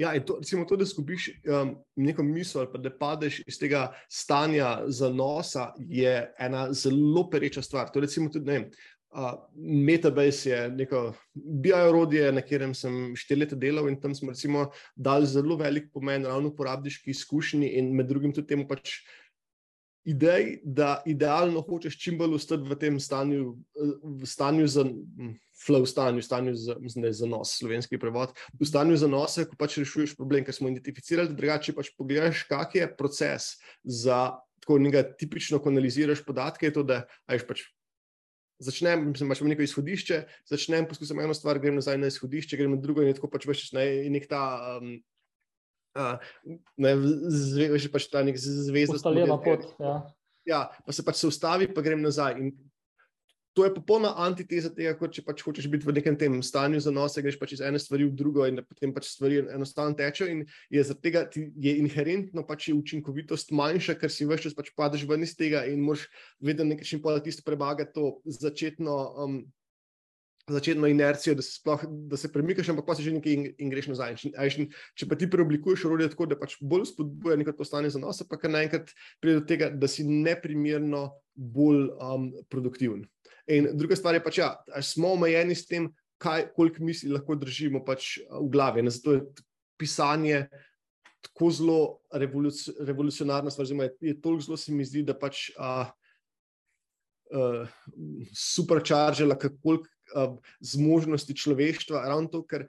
Ja, to, recimo to, da izgubiš um, neko misel ali pa da padeš iz tega stanja zanosa, je ena zelo pereča stvar. To recimo tudi ne vem. Uh, Metabase je neko biorodje, na katerem sem štiri leta delal in tam smo recimo dali zelo velik pomen ravno uporabniški izkušnji in med drugim tudi temu pač idej, da idealno hočeš čim bolj ostati v tem stanju, v stanju za hm, flow, stanju, stanju za, ne, za nos, slovenski prevod, v stanju za nose, ko pač rešuješ problem, ker smo identificirali, drugače pač pogledaš, kak je proces za tako nekaj tipično, ko analiziraš podatke, je to, da ajš pač. Začnem, mislim, imaš neko izhodišče, začnem poskusiti eno stvar, grem nazaj na izhodišče, grem na drugo, in tako pač veš, ne, in nek ta um, Zveš pač ta nek zvezd. Ustaljena pot. Ja. ja, pa se pač se ustavi, pa grem nazaj. In to je popolna antiteza tega, kot če pač hočeš biti v nekem tem stanju zanosa, greš pač iz ene stvari v drugo in potem pač stvari enostavno tečejo. In je zaradi tega je inherentno pač je učinkovitost manjša, ker si veš, če pač padeš ven iz tega in moraš vedno nekaj čim pa tisto prebagati to začetno. Um, začetno inercijo, da se, sploh, da se premikaš, ampak pa si že nekaj in, in greš nazaj. In, če pa ti preoblikuješ orodje tako, da pač bolj spodbuja neko to stanje za nos, pa kar naenkrat pride do tega, da si neprimerno bolj um, produktiven. In druga stvar je pač, da ja, smo omejeni s tem, kaj, koliko misli lahko držimo pač v glavi. In zato je pisanje. Tako zelo revoluc revolucionarna stvar, oziroma je, je toliko zelo, se mi zdi, da pač uh, uh, superčaržila, kako zmožnosti človeštva, ravno to, ker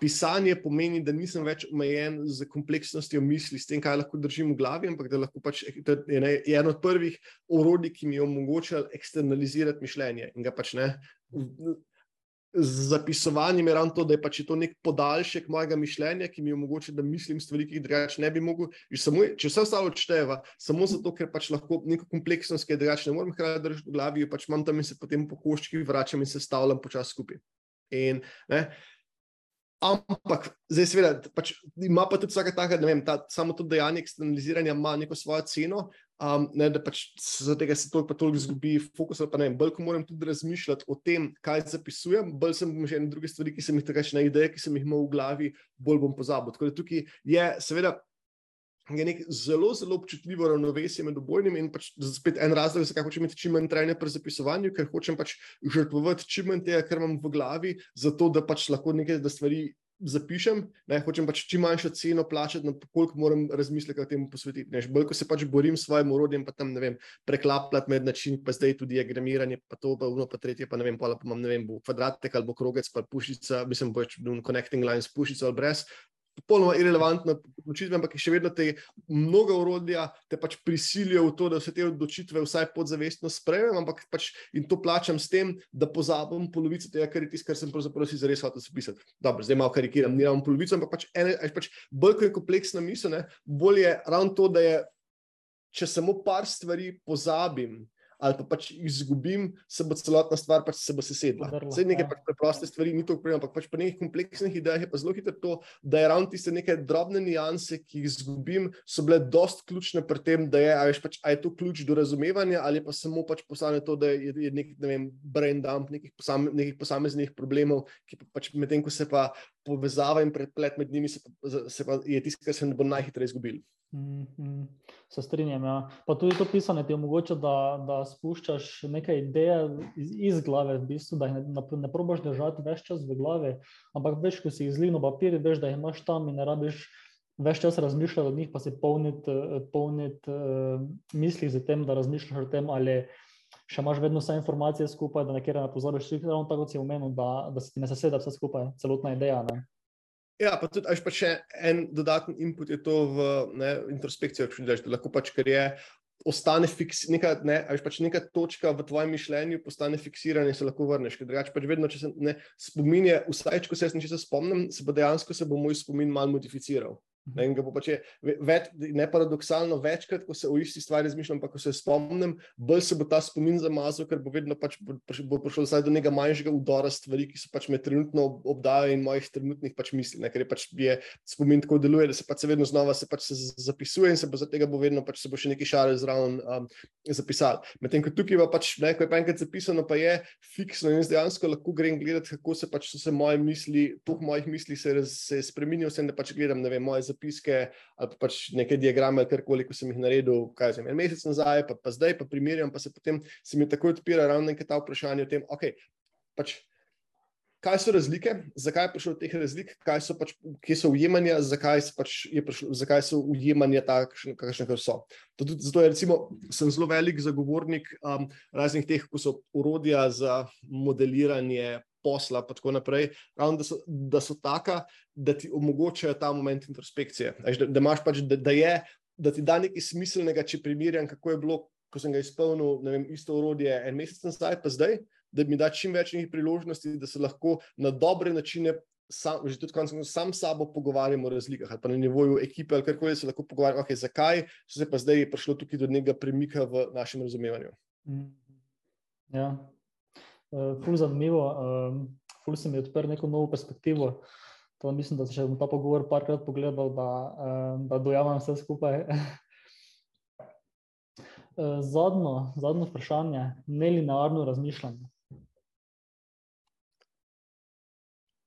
pisanje pomeni, da nisem več omejen z kompleksnostjo misli, s tem, kaj lahko držim v glavi, ampak da pač je eno od prvih orodij, ki mi je omogočalo eksternalizirati mišljenje in ga pač ne z zapisovanjem je ravno to, da je pač to nek podaljšek mojega mišljenja, ki mi omogoča, da mislim stvari, ki jih drugače ne bi mogel. Samo, če vse ostalo odšteva, samo zato, ker pač lahko neko kompleksnost, ki je drugače, ne morem hkrati držati v glavi, pač imam tam in se potem po koščkih vračam in se stavljam počasi skupaj. In, ne, Ampak, zdaj, seveda, pač, ima pa tudi vsake take, ne vem, ta, samo to dejanje eksternaliziranja ima neko svojo ceno, um, ne, da pač zaradi tega se toliko, toliko zgubi fokus. Pa ne bolj ko moram tudi razmišljati o tem, kaj zapisujem, bolj sem že ene druge stvari, ki sem jih takrat na ideje, ki sem jih imel v glavi, bolj bom pozabil. Tako da tukaj je, seveda. Je nek zelo, zelo občutljivo ravnovesje med obojnimi, in pač spet en razlog, zakaj hočem imeti čim manj trajne pri zapisovanju, ker hočem pač žrtvovati čim manj tega, kar imam v glavi, zato da pač lahko nekaj stvari zapišem. Ne, hočem pač čim manjšo ceno plačati, na koliko moram razmisliti o tem posvetiti. Ne, bolj ko se pač borim s svojim urodjem, pa tam ne vem, preklapljati med način, pa zdaj tudi diagramiranje, pa to, pa uno, pa tretje, pa ne vem, pa imam ne vem, bo kvadratek ali bo krogec, pa pušica, mislim, bo več connecting lines, pušica ali brez popolnoma irrelevantna odločitva, ampak je še vedno te mnoga urodja, te pač prisilijo v to, da vse te odločitve vsaj podzavestno sprejemem, ampak pač in to plačam s tem, da pozabim polovico tega, kar je tisto, kar sem pravzaprav si zares hotel zapisati. Dobro, zdaj malo karikiram, ni ravno polovico, ampak pač, ene, pač bolj kot je kompleksna misel, bolje je ravno to, da je, če samo par stvari pozabim. Ali pa pač izgubim, se bo celotna stvar pač se bo sesedla. Vse nekaj ja. pač preproste stvari ni to problem, ampak pač pri nekih kompleksnih idejah je pa zelo hitro to, da je ravno tiste neke drobne nianse, ki jih izgubim, so bile dost ključne pri tem, da je, veš, pač, je to ključ do razumevanja ali pa samo pač postane to, da je, je nek ne vem, brain dump nekih, posame, nekih posameznih problemov, ki pa pač medtem, ko se pa povezava in predplet med njimi, se pa, se pa je tisto, kar se ne bo najhitreje izgubil. Mm -hmm. Se strinjam. Ja. Pa tudi to pisanje ti omogoča, da, da spuščaš nekaj ideje iz, iz glave, v bistvu, da jih ne, ne probiš držati več čas v glavi, ampak veš, ko si jih zlino papir, veš, da jih imaš tam in ne rabiš več čas razmišljati o njih, pa si polniti polnit, uh, misli z tem, da razmišljaš o tem, ali še imaš vedno vse informacije skupaj, da nekaj ne. Ravno tako si omenil, da, da se ti ne seseda vse skupaj, celotna ideja. Ne? Ja, pa tudi, pa še en dodaten input je to v ne, introspekcijo, če vidiš, da lahko pač, ker je. Ostane fiks, neka, ne, pač neka točka v tvojem mišljenju, postane fiksirana in se lahko vrneš. Drugače, pač vedno, če se ne spominje, vsaj če se jaz nečesa spomnim, se bo dejansko se bo moj spomin malo modificiral. Ne, pač je, več, ne paradoksalno, večkrat, ko se o isti stvari razmišljam, pa ko se spomnim, bolj se bo ta spomin zamazal, ker bo vedno pač bo, bo prišlo do nekega manjšega udora stvari, ki so pač me trenutno obdajajo in mojih trenutnih pač misli. Ne, ker je pač je spomin tako deluje, da se pač se vedno znova se pač se zapisuje in se bo za tega bo vedno pač se bo še neki šale zraven um, zapisal. Medtem ko tukaj pa pač, ne, ko je pa enkrat zapisano, pa je fiksno in dejansko lahko grem gledati, kako se pač so se moje misli, tuh mojih misli se, se spremenijo, vsem da pač gledam, ne vem, moje zapiske ali pa pač neke diagrame, ali karkoli, ko sem jih naredil, kaj sem en mesec nazaj, pa, pa zdaj, pa primerjam, pa se potem se mi takoj odpira ravno nekaj ta vprašanja o tem, okay, pač, kaj so razlike, zakaj je prišlo do teh razlik, kaj so pač, kje so ujemanja, zakaj, pač prišlo, zakaj so ujemanja takšne, kakšne so. Tudi, zato je, recimo, sem zelo velik zagovornik um, raznih teh, ko so urodja za modeliranje posla, in tako naprej, ravno da so, da so taka, da ti omogočajo ta moment introspekcije. Da, da, pač, da, da, je, da ti da nekaj smiselnega, če primerjam, kako je bilo, ko sem ga izpolnil, vem, isto orodje en mesec nazaj, pa zdaj, da mi da čim več njih priložnosti, da se lahko na dobre načine. Sam, že tudi sam s sabo pogovarjamo o razlikah, ali pa na nivoju ekipe, ali karkoli se lahko pogovarjamo, okay, zakaj se pa zdaj prišlo tukaj do nekega premika v našem razumevanju. Mm. Ja, ful zanimivo, um, ful se mi odprl neko novo perspektivo. To mislim, da se bom ta pogovor parkrat pogledal, da, um, da dojamem vse skupaj. Zadnjo, zadnjo vprašanje, nelinearno razmišljanje.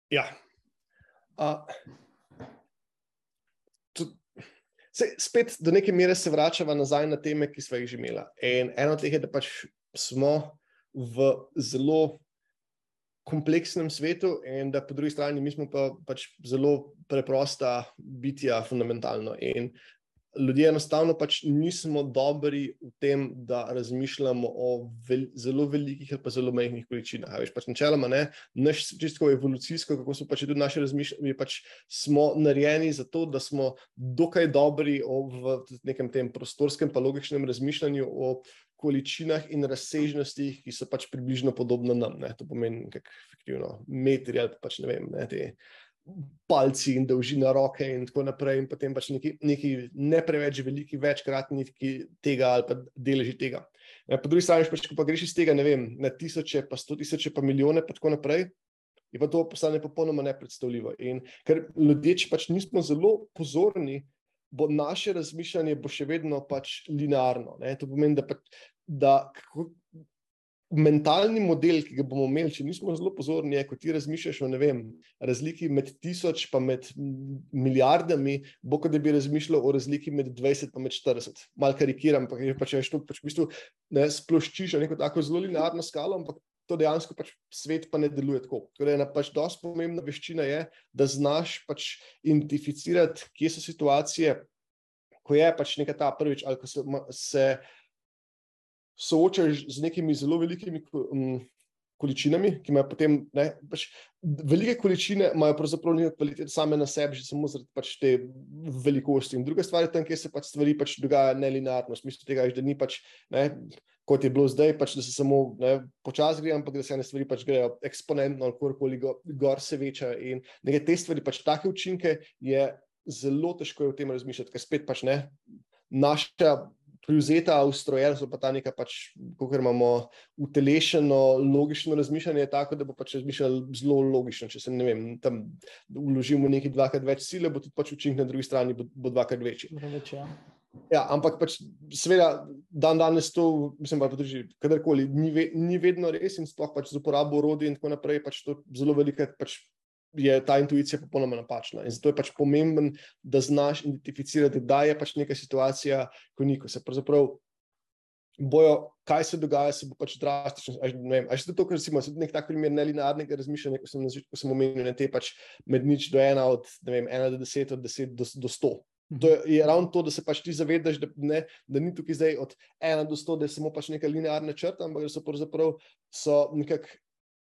Ja. Uh, tud, se, spet do neke mere se vračamo nazaj na teme, ki smo jih že imeli. En, eno od teh je, da pač smo v zelo kompleksnem svetu, in da po drugi strani mi smo pa pač zelo preprosta bitja, fundamentalno. In ljudje enostavno pač nismo dobri v tem, da razmišljamo o vel, zelo velikih ali pa zelo majhnih količinah. Veš, pač načeloma, ne, naš čisto evolucijsko, kako so pač tudi naše razmišljanje, pač smo narejeni za to, da smo dokaj dobri v nekem tem prostorskem, pa logičnem razmišljanju o količinah in razsežnostih, ki so pač približno podobne nam. Ne. To pomeni, kako efektivno, metri ali pač ne vem, ne, te palci in dolžina roke, in tako naprej, in potem pač neki, neki ne preveč veliki, večkratni tega ali pa deleži tega. Ja, po drugi strani, pač, ko pa greš iz tega, ne vem, na tisoče, pa sto tisoče, pa milijone, pa tako naprej. Je pa to postane popolnoma nepredstavljivo. In ker ljudje, če pač nismo zelo pozorni, bo naše razmišljanje bo še vedno pač linearno. Ne? To pomeni, da, pač, da kako, mentalni model, ki ga bomo imeli, če nismo zelo pozorni, je, ko ti razmišljaš o vem, razliki med tisoč in med milijardami, bo kot da bi razmišljal o razliki med 20 in 40. Mal karikiram, pa če pač, to pač v bistvu ne sploščiš neko tako zelo linearno skalo, ampak to dejansko pač svet pa ne deluje tako. Torej, ena pač dosti pomembna veščina je, da znaš pač identificirati, kje so situacije, ko je pač nekaj ta prvič, ali ko se. se soočaš z nekimi zelo velikimi um, količinami, ki imajo potem ne, pač, velike količine, imajo pravzaprav nekaj kvalitete same na sebi, že samo zaradi pač te velikosti. In druga stvar je tam, kjer se pač stvari pač dogajajo nelinearno, v smislu tega, da ni pač. Ne, Kot je bilo zdaj, pač, da se samo počasi gre, ampak da se ene stvari pač grejo eksponentno, ali kakorkoli gor se veča. In nekaj te stvari, pač take učinke, je zelo težko v tem razmišljati, ker spet pač ne. Naša privzeta, ustrojena, so pa ta neka, pač, kako imamo utelešeno, logično razmišljanje, tako da bo pač razmišljal zelo logično. Če se ne vem, tam vložimo nekaj dvakrat več sile, bo tudi pač učinek na drugi strani bo, bo dvakrat večji. Več, ja. Ja, ampak pač, seveda, dan danes to, mislim, pa tudi kadarkoli, ni, ve, ni vedno res in sploh pač z uporabo orodij in tako naprej, pač to zelo veliko pač je ta intuicija popolnoma napačna. In zato je pač pomemben, da znaš identificirati, da je pač neka situacija, ko ni, ko se pravzaprav bojo, kaj se dogaja, se bo pač drastično. Až to, ker recimo, nek tak primer nelinearnega razmišljanja, ko sem, ko sem omenil, ne te pač med nič do ena, od ne vem, ena do deset, od deset do, do sto. To je, je ravno to, da se pač ti zavedaš, da, ne, da ni tukaj zdaj od 1 do 100, da je samo pač neka linearna črta, ampak so pravzaprav so nekako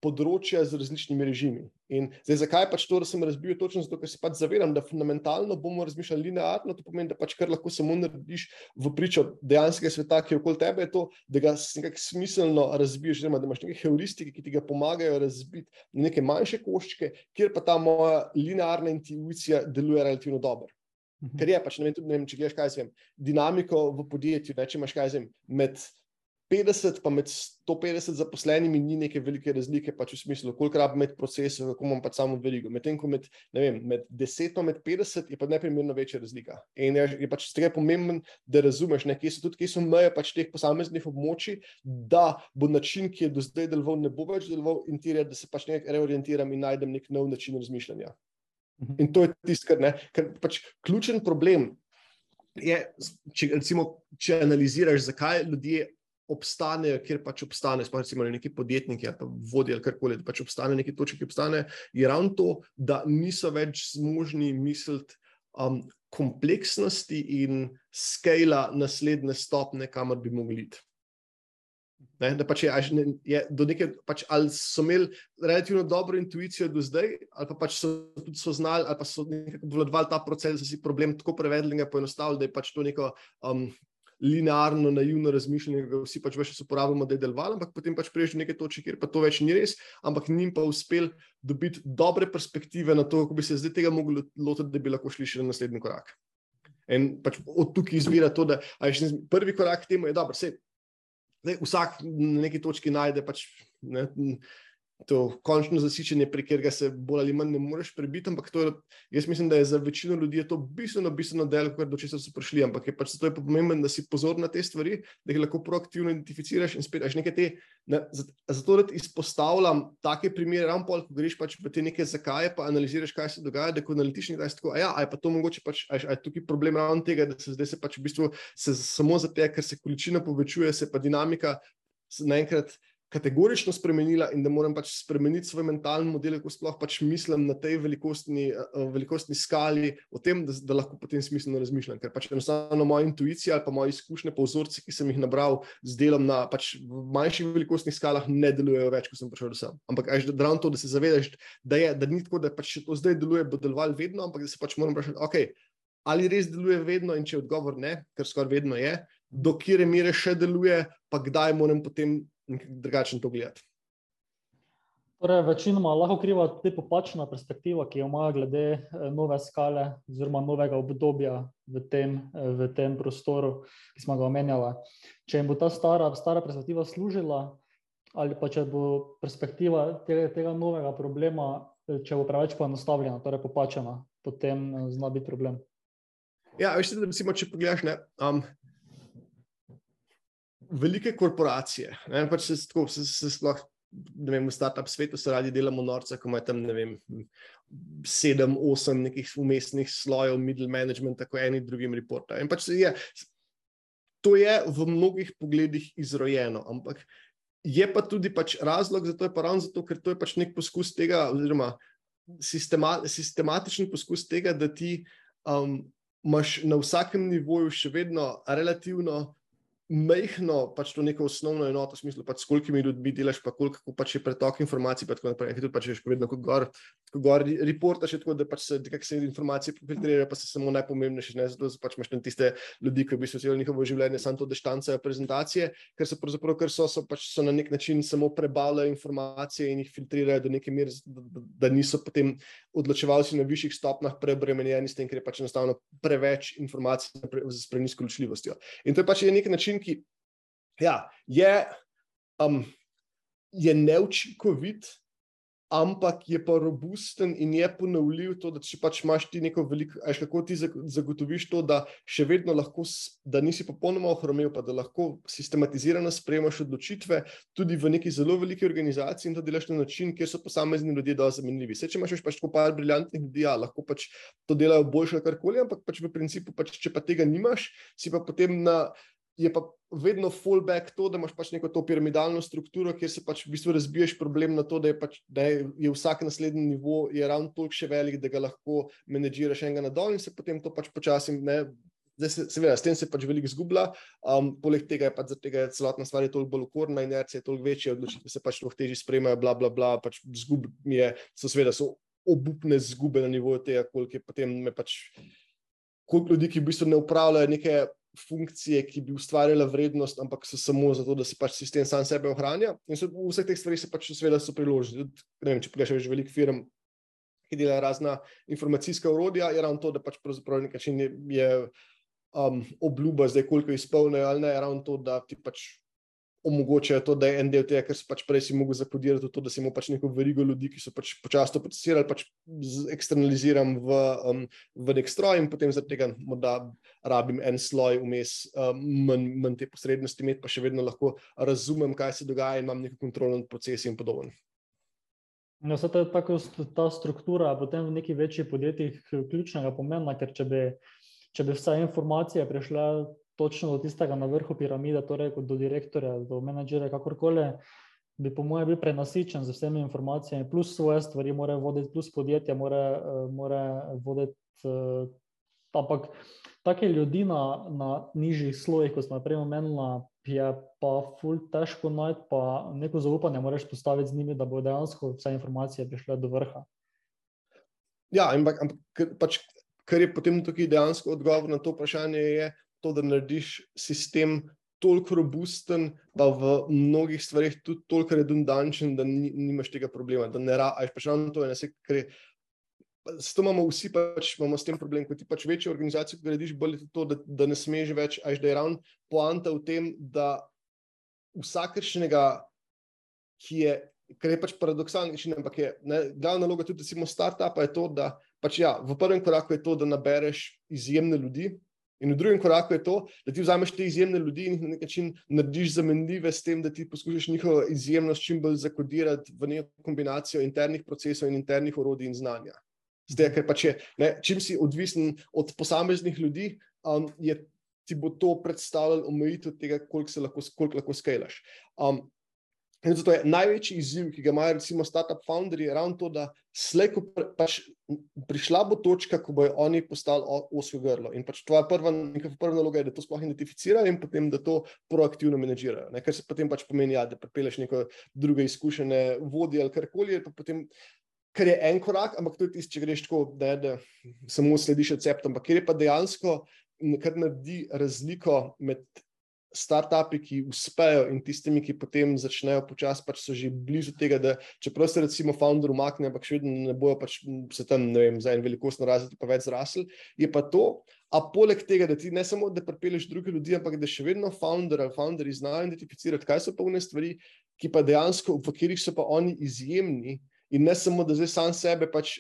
področja z različnimi režimi. In zdaj, zakaj pač to, da sem razbil, točno zato, ker se pač zavedam, da fundamentalno bomo razmišljali linearno, to pomeni, da pač kar lahko samo narediš v pričo dejanskega sveta, ki je okoli tebe, je to, da ga nekako smiselno razbiješ, oziroma da imaš neke heuristike, ki ti ga pomagajo razbiti na neke manjše koščke, kjer pa ta moja linearna intuicija deluje relativno dobro. -hmm. Ker je pač, ne vem, tudi, ne vem če gledaš, kaj se vem, dinamiko v podjetju, ne, če imaš kaj se vem, med 50 in med 150 zaposlenimi ni neke velike razlike, pač v smislu, koliko rab med procesom, kako imam pač samo verigo. Medtem ko med, vem, med 10 in med 50 je pa neprimerno večja razlika. In je, je pač strega pomemben, da razumeš, ne, kje so tudi, kje so meje pač teh posameznih območij, da bo način, ki je do zdaj deloval, ne bo več deloval in ti je, da se pač nekaj reorientiram in najdem nek nov način razmišljanja. Mhm. In to je tisto, kar, kar pač ključen problem je, če, recimo, če analiziraš, zakaj ljudje obstanejo, kjer pač obstanejo, sploh recimo neki podjetniki ali vodje ali karkoli, da pač obstane neki točki, ki obstane, je ravno to, da niso več zmožni misliti um, kompleksnosti in skala naslednje stopne, kamor bi mogli iti. Ne, da pač je, je do neke, pač, ali so imeli relativno dobro intuicijo do zdaj, ali pa pač so tudi so znali, ali pa so nekako obvladovali ta proces, da si problem tako prevedli in ga poenostavili, da je pač to neko um, linearno, naivno razmišljanje, ki ga vsi pač več uporabljamo, da je delovalo, ampak potem pač prejš do neke točke, kjer pa to več ni res, ampak njim pa uspel dobiti dobre perspektive na to, kako bi se zdaj tega mogli lotiti, da bi lahko šli še na naslednji korak. In pač od tukaj izvira to, da je prvi korak k temu, da je dobro, Zdaj, vsak na neki točki najde pač, ne, to končno zasičenje, pri katerega se bolj ali manj ne moreš prebiti. Ampak je, jaz mislim, da je za večino ljudi to bistveno, bistveno delo, kar do česa so prišli. Ampak je pač zato je pomembno, da si pozor na te stvari, da jih lahko proaktivno identificiraš in spet, nekaj te. Ne, zato, da izpostavljam take primere, ravno pol, ko greš pač v te neke zakaje, pa analiziraš, kaj se dogaja, da ko analitiš nekaj tako, a ja, a je pa to mogoče pač, a je tukaj problem ravno tega, da se zdaj se pač v bistvu se samo zato, ker se količina povečuje, se pa dinamika naenkrat kategorično spremenila in da moram pač spremeniti svoj mentalni model, ko sploh pač mislim na tej velikostni, uh, velikostni skali, o tem, da, da lahko potem smiselno razmišljam. Ker pač enostavno moja intuicija ali pa moje izkušnje, pa vzorci, ki sem jih nabral z delom na pač manjših velikostnih skalah, ne delujejo več, ko sem prišel do sem. Ampak aj da ravno to, da se zavedaš, da, je, da ni tako, da pač to zdaj deluje, bo deloval vedno, ampak da se pač moram vprašati, ok. Ali res deluje vedno, in če je odgovor ne, ker skoraj vedno je, do kire mere še deluje, pa kdaj moram potem drugačen to gledati. Torej, večinoma lahko kriva tudi popačna perspektiva, ki jo ima glede eh, nove skale, oziroma novega obdobja v tem, eh, v tem prostoru, ki smo ga omenjali. Če jim bo ta stara, stara perspektiva služila, ali pa če bo perspektiva tega, tega novega problema, eh, če bo preveč poenostavljena, torej popačena, potem zna biti problem. Ja, veš, da recimo, če pogledaš, ne, um, velike korporacije. Ne, pač se, tako, se, se sploh, vem, v startup svetu se radi delamo norca, ko imajo tam, ne vem, sedem, osem nekih umestnih slojev, middle management, tako eni drugim reporta. In pač je, to je v mnogih pogledih izrojeno, ampak je pa tudi pač razlog za to, je pa ravno zato, ker to je pač nek poskus tega, oziroma sistema, sistematičen poskus tega, da ti um, imaš na vsakem nivoju še vedno relativno Mehko, pač to neko osnovno enoto, v smislu, pač s kolikimi ljudmi delaš, pa koliko pač je pretok informacij. Pa tako naprej, tudi pač je še vedno kot gor, ko govori, reportaš tako, da pač se, se informacije filtrirajo, pa se samo najpomembnejše, ne zato, da pač imaš tam tiste ljudi, ki bi se celo njihovo življenje samo to deštancajo prezentacije, ker so ker so, so pač so na nek način samo prebavljajo informacije in jih filtrirajo do neke mere, da, da niso potem odločevalci na višjih stopnah preobremenjeni s tem, ker je pač enostavno preveč informacij z prenisko ločljivostjo. In to je pač je nek način, ki ja, je, um, je neučinkovit, ampak je pa robusten in je ponovljiv to, da če pač imaš ti neko veliko, ajš kako ti zagotoviš to, da še vedno lahko, da nisi popolnoma ohromil, pa da lahko sistematizirano sprejemaš odločitve tudi v neki zelo veliki organizaciji in to delaš na način, kjer so posamezni ljudje dosti zamenljivi. Se, če imaš pač tako par briljantnih ljudi, ja, lahko pač to delajo boljše karkoli, ampak pač v principu, pač, če pa tega nimaš, si pa potem na je pa vedno fallback to, da imaš pač neko to piramidalno strukturo, kjer se pač v bistvu razbiješ problem na to, da je, pač, da je, je vsak naslednji nivo ravno toliko še velik, da ga lahko menedžiraš enega na dol in se potem to pač počasi. Zdaj, se, seveda, s tem se pač veliko zgublja, um, poleg tega je pač tega celotna stvar toliko bolj ukorna, inercija je toliko večja, odločitve se pač lahko težje sprejemajo, bla, bla, bla, pač zgub je, so seveda so obupne zgube na nivoju tega, koliko je potem me pač, koliko ljudi, ki v bistvu ne upravljajo neke funkcije, ki bi ustvarjala vrednost, ampak so samo zato, da se pač sistem sam sebe ohranja. In so, v vseh teh stvarih se pač seveda so priložili. Ne vem, če pogledaš več velikih firm, ki delajo razna informacijska urodja, je ravno to, da pač pravzaprav nekaj je, je um, obljuba, zdaj koliko izpolnijo ali ne, ravno to, da ti pač omogočajo to, da je en del tega, ker so pač prej si mogli zakodirati to, da si imel pač neko verigo ljudi, ki so pač počasno procesirali, pač eksternaliziram v, um, v nek stroj in potem zaradi tega morda rabim en sloj vmes, um, manj, manj te posrednosti imeti, pa še vedno lahko razumem, kaj se dogaja in imam neko kontrolo nad procesi in podobno. No, ta, tako, ta struktura potem v neki večji podjetjih ključnega pomena, ker če bi, če bi vsa informacija prišla točno do tistega na vrhu piramide, torej do direktorja, do menedžerja, kakorkoli, bi po mojem bil prenasičen z vsemi informacijami, plus svoje stvari, mora voditi, plus podjetje, mora, eh, mora voditi. Eh, ampak take ljudi na, na nižjih slojih, kot smo prej omenili, je pa ful težko najti, pa neko zaupanje moraš postaviti z njimi, da bo dejansko vse informacije prišle do vrha. Ja, ampak, ampak pač, kar je potem tukaj dejansko odgovor na to vprašanje, je, to, da narediš sistem toliko robusten, pa v mnogih stvarih tudi toliko redundančen, da ni, nimaš tega problema, da ne rabiš. Pač to je nekaj, kar je. S tem imamo vsi pač, imamo s tem problem, ko ti pač večje organizacije gradiš, bolj je to, da, da ne smeš več, až da je ravno poanta v tem, da vsakršnega, ki je, kar je pač paradoksalni, ampak je ne, glavna naloga tudi, da si imamo start-up, je to, da pač ja, v prvem koraku je to, da nabereš izjemne ljudi, In v drugem koraku je to, da ti vzameš te izjemne ljudi in jih na nek način narediš zamenljive s tem, da ti poskušaš njihovo izjemnost čim bolj zakodirati v neko kombinacijo internih procesov in internih orodij in znanja. Zdaj, ker pač je, ne, čim si odvisen od posameznih ljudi, um, je, ti bo to predstavljalo omejitev tega, koliko se lahko, lahko skalaš. Um, In zato je največji izziv, ki ga imajo, recimo, startup founderji, ravno to, da slejko pač prišla bo točka, ko bojo oni postali osko grlo. In pač tvoja prva, prva naloga je, da to sploh identificirajo in potem, da to proaktivno menedžirajo. Ker se potem pač pomeni, ja, da pripeleš neko druge izkušene vodje ali karkoli. Ker je en korak, ampak to je tisto, če greš tako, da, da samo slediš receptom. Ampak ker je pa dejansko, kar naredi razliko med startupi, ki uspejo in tistimi, ki potem začnejo počasi, pač so že blizu tega, da čeprav se recimo founder umakne, ampak še vedno ne bojo pač se tam, ne vem, za en velikostno razred pa več zrasli, je pa to. A poleg tega, da ti ne samo, da pripeleš druge ljudi, ampak da še vedno founder ali founderi znajo identificirati, kaj so pa vne stvari, ki pa dejansko, v katerih so pa oni izjemni, In ne samo, da zdaj sam sebe pač,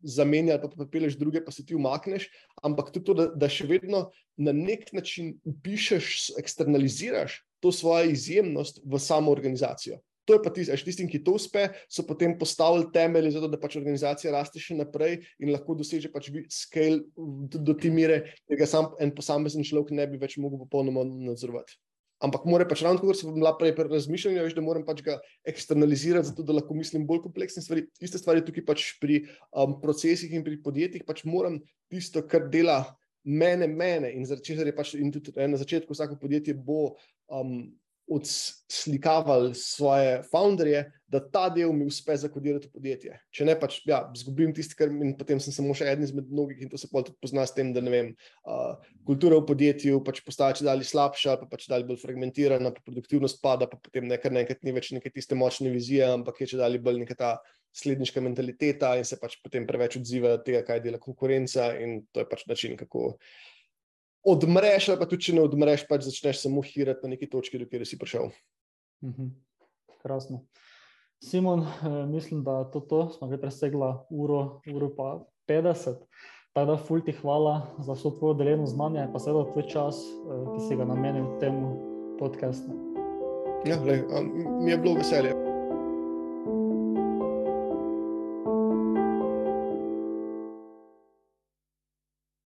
zamenjaš, pa pripeleš druge, pa se ti umakneš, ampak tudi to, da, da še vedno na nek način upišeš, eksternaliziraš to svojo izjemnost v samo organizacijo. To je pa tisti, tistim, ki to uspe, so potem postavili temelje za to, da pač organizacija raste še naprej in lahko doseže pač scale do te mere, da ga sam en posamezen človek ne bi več mogel popolnoma nadzorovati. Ampak mora pač ravno kot sem bila prej pri razmišljanju, veš, da moram pač ga eksternalizirati, zato da lahko mislim bolj kompleksne stvari. Iste stvari tukaj pač pri um, procesih in pri podjetjih, pač moram tisto, kar dela mene, mene in zaradi česar je pač in tudi na začetku vsako podjetje bo um, odslikavali svoje founderje, da ta del mi uspe zakodirati v podjetje. Če ne, pač ja, zgubim tisti, kar in potem sem samo še eden izmed mnogih in to se tudi pozna s tem, da ne vem, uh, kultura v podjetju pač postaja če dalje slabša, pa pač dalje bolj fragmentirana, pa produktivnost pada, pa potem nekaj naenkrat ni več neke tiste močne vizije, ampak je če dalje bolj neka ta sledniška mentaliteta in se pač potem preveč odziva tega, kaj dela konkurenca in to je pač način, kako odmreš, ali pa tudi, če ne odmreš, pač začneš samo hirati na neki točki, do kjer si prišel. Mhm. Krasno. Simon, eh, mislim, da to, to smo že presegli uro, uro pa 50. Tako da, fulti hvala za vso tvojo deljeno znanje, pa seveda tvoj čas, eh, ki si ga namenil temu podkastu. Ja, le, mi je bilo veselje.